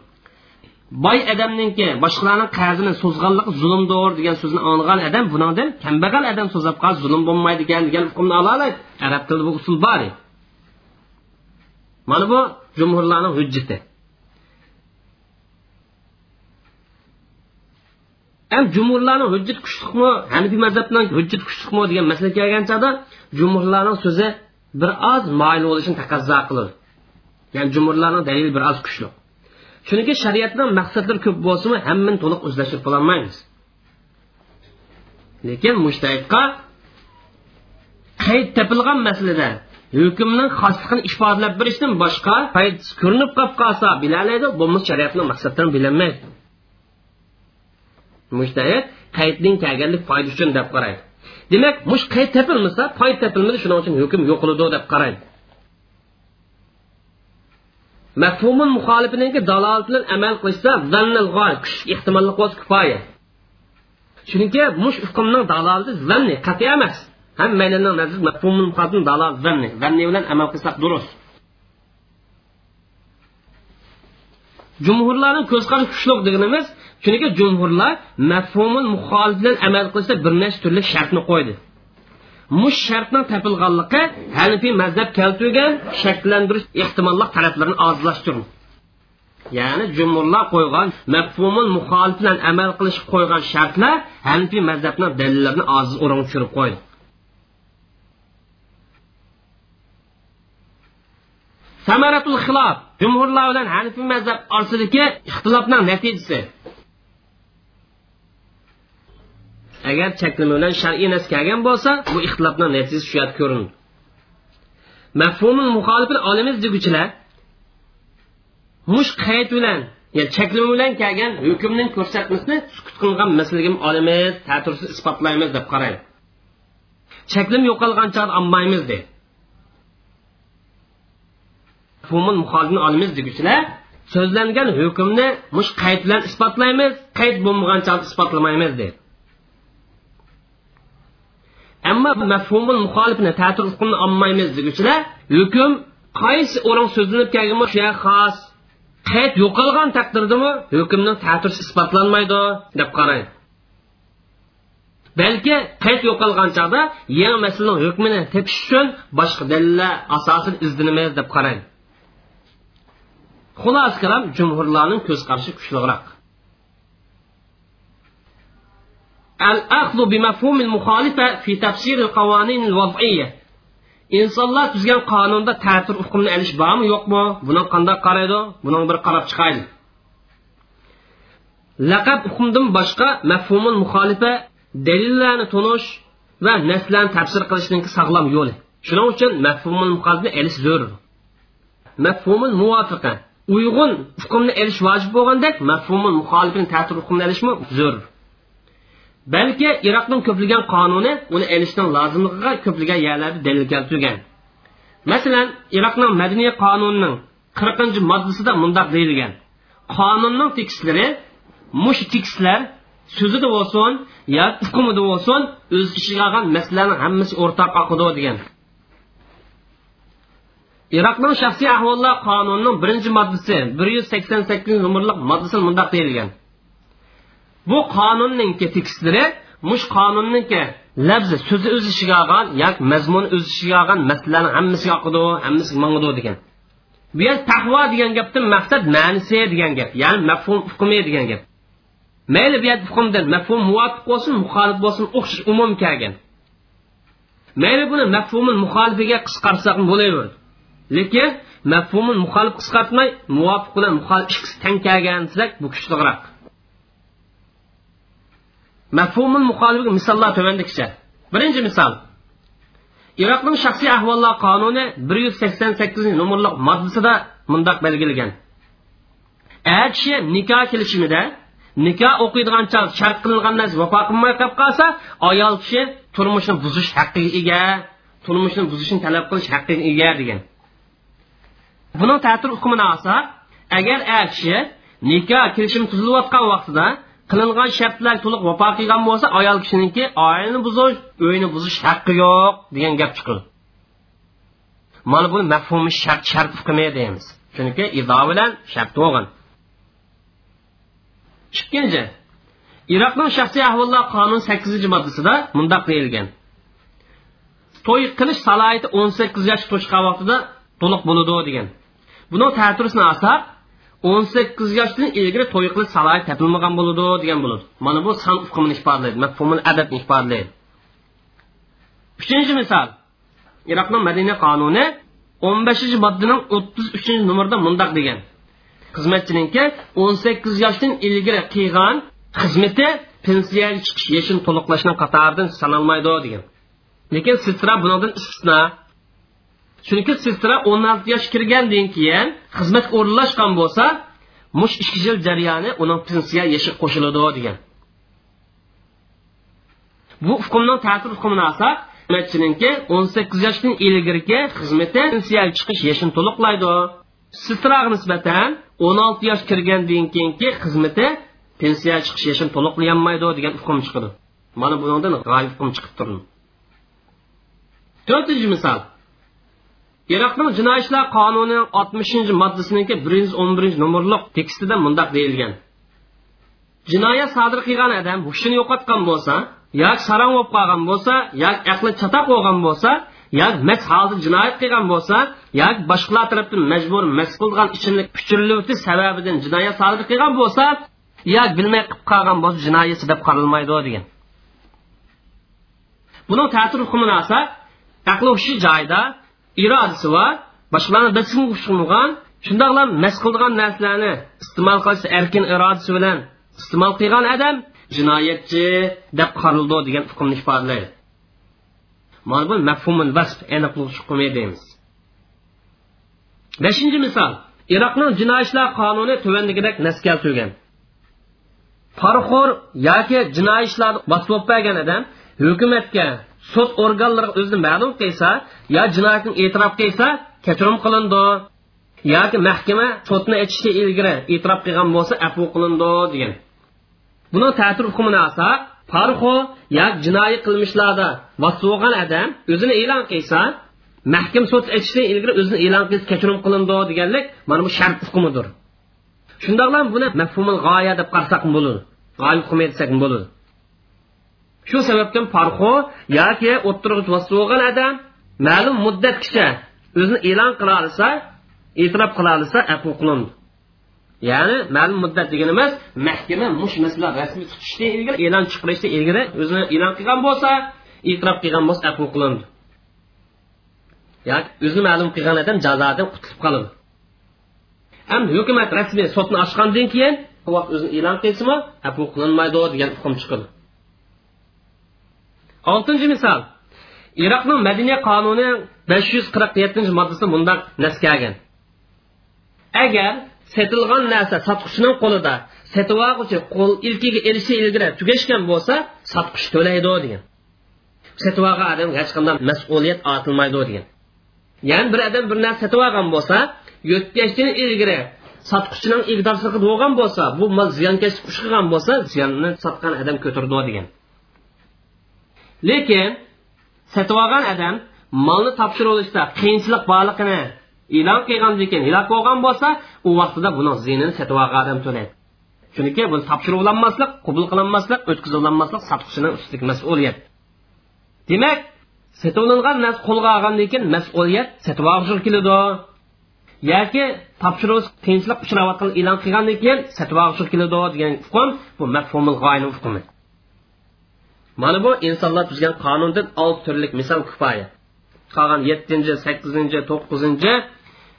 Boy odamninki boshqalarning qarzini so'zganligi zulmdir degan so'zni anglagan odam bundan kambag'al odam so'zlab qolsa zulm bo'lmaydigan degan hukmni ola oladi arab tilida bu usul bor mana bu jumhurlarning hujjati ham jumhurlarning hujjat kuchliqmi hanifiy mazhabdan hujjat kuchliqmi degan masala kelgan chog'da jumhurlarning so'zi bir oz moyil bo'lishini taqozo qiladi ya'ni jumhurlarning dalili bir oz kuchli. Chunki shariatning maqsadlari ko'p bo'lsimi hammani to'liq o'zlashtirib qololmaymiz. Lekin mushtahidqa qayd topilgan masalada hukmning xosligini ifodalab berishdan boshqa foydasi ko'rinib qolib qolsa bilalaydi bo'lmasa shariatning maqsadlarini bilolmaydi mushtahid qaydning kelganlik foyda uchun deb qaraydi. Demak mush qayd topilmasa foyda topilmadi shuning uchun hukm yo'qiladi deb qaraydi. Mafhumun muxolifiniki dalolat bilan amal qilishsa zannil kuch ehtimolli bo'lsa kifoya. Chunki mush hukmning dalolati zanni qat'iy emas. Ham hammaning nazr mafhumul muqaddim dalol zanni zanni bilan amal qilsak durust. Jumhurlarning ko'z qarashi kuchli deganimiz chunki jumhurlar mafhumul muxolif bilan amal qilishda bir nechta turli shartni qo'ydi. Mush shartning topilganligi hanifiy mazhab keltirgan shakllantirish ehtimollik talablarini ozlashtirdi ya'ni jumhurlar qo'ygan mafhumul muxolif bilan amal qilish qo'ygan shartlar hanifiy mazhabning dalillarini oziz o'rin tushirib qo'ydi. Samaratul xilof. Jumhurlar bilan hanifiy mazhab orasidagi ixtilofning natijasi agar chaklima bilan shar'iy nas kelgan bo'lsa bu ixtilofni natijasi shu yerda ko'rinadi mafhumul muxolifini olimiz deguchilar mush qayd bilan ya'ni chaklima bilan kelgan hukmning ko'rsatmasini sukut qilgan masalaga olimiz ta'tirsiz isbotlaymiz deb qaraydi chaklim yo'qolgan chog'da olmaymiz deydi mafhumul muxolifni olimiz deguchilar so'zlangan hukmni mush qayd bilan isbotlaymiz qayd bo'lmagan chog'da isbotlamaymiz deydi ammo mafhumul muxolifni ta'tir hukmni olmaymiz deguchilar hukm qaysi o'rin so'zlanib kelgan shu xos. Qayd yo'qolgan taqdirdami? Hukmning ta'tirsi isbotlanmaydi deb qaraydi balki qayd yo'qolgan chog'da yangi masalaning hukmini tepish uchun boshqa dalillar asosida izlanamiz deb al-axdu bi mafhumil muxolifa fi tafsir al-qawanin al-wad'iyya. Insonlar tuzgan qonunda tartib hukmini olish bormi yo'qmi? Buni qanday qaraydi? Buni bir qarab chiqaylik. Laqab hukmdan boshqa mafhumul muxolifa dalillarni tunish va naslarni tafsir qilishning sog'lom yo'li. Shuning uchun mafhumul muqaddi elish zarur mafhumul muvofiqa. Uyg'un hukmni elish vojib bo'lgandek mafhumul muxolifni ta'tir hukmni elishmi zarur balki iroqning ko'plagan qonuni uni elishning lozimligiga ko'plagan yerlarda dalil keltirgan. Masalan iroqning madaniy qonunining qirqinchi moddasida mundoq deyilgan. Qonunning tekstlari mush tekstlar so'zida bo'lsin yo hukmida bo'lsin o'z ichiga olgan masalalarning hammasi o'rtaq oqidi degan. Iroqning shaxsiy ahvollar qonunining birinchi moddasi bir yuz sakson sakkizinchi nomerli moddasida mundoq deyilgan. Bu qonunning tekstlari mush qonunniki labzi so'zi o'z ishiga olgan yoki mazmuni o'z ishiga olgan masalalarni hammasiga oqidi hammasi mangidi degan. Bu yer taqvo degan gapdan maqsad ma'nisi degan gap ya'ni mafhum hukmi degan gap. Mayli bu yer hukmdan mafhum muvofiq bo'lsin muxolif bo'lsin o'xshash umum kelgan. Mayli buni mafhumul muxolifiga qisqarsak bo'laverdi lekin mafhumul muxolif qisqartmay muvofiq bilan muxolif ikkisi tang kelgan desak bu kuchliroq. Mafhumul muxolifiga misollar tuvandikicha birinchi misol. Iroqning shaxsiy ahvollar qonuni bir yuz sakson sakkizinchi nomerli moddasida mundoq belgilagan. A kishi nikoh kelishimida nikoh o'qiydigan chog shart qilingan narsa vafo qilmay qolib qolsa ayol kishi turmushni buzish haqqiga ega turmushni buzishni talab qilish haqqiga ega degan. Buni ta'tir hukmini olsak agar er kishi nikoh kelishim tuzilayotgan vaqtida qilingan shartlar to'liq vafo qilgan bo'lsa ayol kishiniki oilani buzish uyni buzish haqqi yo'q degan gap chiqadi mana buni mafhumi shart shart hukmi deymiz. Chunki izo bilan shart bo'lgan. Ikkinchi iroqning shaxsiy ahvollar qonun sakkizinchi moddasida mundoq deyilgan. To'y qilish salohiyati o'n sakkiz yosh to'shgan vaqtida to'liq bo'ladi degan. Buni ta'tirisini olsak o'n sakkiz yoshdan ilgari to'y qilish salohiyat topilmagan bo'ladi degan bo'ladi. Mana bu san uqumini ifodalaydi mafhumul adabni ifodalaydi uchinchi misol. Iroqning madina qonuni o'n beshinchi moddaning o'ttiz uchinchi nomerda mundoq degan. Xizmatchininki o'n sakkiz yoshdan ilgari qilgan xizmati pensiyaga chiqish yashini to'liqlashni qatoridan sanalmaydi degan. Lekin sestra bundan istisno. Chunki sestra o'n olti yosh kirgandan keyin xizmatga o'rinlashgan bo'lsa mush ikki yil jarayoni uning pensiya yoshi qo'shiladi degan. Bu hukmni ta'sir hukmini olsak xizmatchininki o'n sakkiz yoshdan ilgarigi xizmati pensiyaga chiqish yashini to'liqlaydi. Sestraga nisbatan o'n olti yosh kirgandan keyingi xizmati pensiyaga chiqish yashini to'liqlayolmaydi degan hukm chiqadi. Mana bundan g'oyib hukm chiqib turdi to'rtinchi misol. Iroqning jinoiy ishlar qonunining oltmishinchi moddasiniki bir yuz o'n birinchi nomerli tekstida mundoq deyilgan. Jinoyat sodir qilgan odam hushini yo'qotgan bo'lsa yoki sarang bo'lib qolgan bo'lsa yoki aqli chatoq bo'lgan bo'lsa yoki mas holda jinoyat qilgan bo'lsa yoki boshqalar tarafdan majbur mas qilgan ichimlik kuchirlivti sababidan jinoyat sodir qilgan bo'lsa yoki bilmay qilib qolgan bo'lsa jinoyatchi deb qaralmaydi degan. Buning ta'sir hukmini olsak aqli hushi joyida irodasi bor boshqalarni bilsin ushqilgan shundoqla mas qildigan narsalarni iste'mol qilish erkin irodasi bilan iste'mol qilgan odam jinoyatchi deb qarildi degan hukmni ifodalaydi mana bu mafhumul vasf aniqlik hukmi deymiz. Beshinchi misol iroqning jinoiy ishlar qonuni tuvandagidek nas keltirgan. Poraxo'r yoki jinoiy ishlarni bosib bergan odam hukumatga sud organlariga o'zini ma'lum qilsa yo jinoyatni e'tirof qilsa kechirim qilindi. Yoki mahkama sudni aytishga ilgari e'tirof qilgan bo'lsa afu qilindi degan. Buni ta'tir hukmini olsak parxo yoki jinoiy qilmishlarda bo'lgan odam o'zini e'lon qilsa mahkam sud aytishdan ilgari o'zini e'lon qilsa kechirim qilindi deganlik mana bu shart hukmidir. Shundoqlam buni mafhumul g'oya deb qarasak bo'ladi g'oya hukmi desak bo'ladi shu sababdan parxo yoki o'ttirg'ich bo'lgan odam ma'lum muddatgacha o'zini e'lon qila olsa e'tirof qila olsa afu qilindi. Ya'ni ma'lum muddat deganimiz mahkama mush masala rasmiy tutishdan ilgari e'lon chiqarishdan ilgari o'zini e'lon qilgan bo'lsa e'tirof qilgan bo'lsa afu qilindi. Yoki o'zini ma'lum qilgan odam jazodan qutulib qoladi ham hukumat rasmiy sotni ochgandan keyin vaqt o'zini e'lon qilsimi afu qilinmaydi degan hukm chiqadi oltinchi misol. Iroqning madaniya qonuni besh yuz qirq yettinchi moddasi bundoq naskalgan agar setilgan narsa sotquchining qo'lida setib qo'l ilkiga elishi ilgari tugashgan bo'lsa sotquch to'laydi degan. Setib olgan odam hech qanday mas'uliyat ortilmaydi degan. Ya'ni bir odam bir narsa sotib olgan bo'lsa yo'tkashdan ilgari sotquchining iqdorsiga bo'lgan bo'lsa bu mol ziyonkashlik ish qilgan bo'lsa ziyonni sotgan odam ko'tardi degan. Lekin sotib olgan odam molni topshirib olishda qiyinchilik borligini e'lon qilgandan keyin halok bo'lgan bo'lsa u vaqtida buni ziynini sotib olgan odam to'laydi. Chunki bu topshirilmaslik qabul qilinmaslik o'tkazilmaslik sotqichining ustidagi mas'uliyat. Demak setib nars narsa qo'lga olgandan keyin mas'uliyat sotib olishga keladi. Yoki topshirish qiyinchilik uchrayotgan e'lon qilgandan keyin sotib olishga keladi degan hukm bu mafhumul g'oyani hukmi. mana bu insonlar tuzgan qonundan olti turlik misol kifoya qolgan yettinchi sakkizinchi to'qqizinchi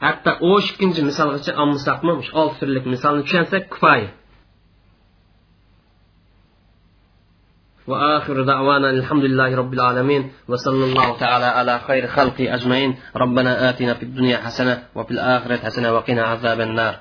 hatto o'n ikkinchi misolgacha olmasaqmi shu olti turlik misolni tushunsak kifoya وآخر دعوانا الحمد لله رب العالمين وصلى الله تعالى على خير خلق أجمعين ربنا آتنا في الدنيا حسنة وفي الآخرة حسنة وقنا عذاب النار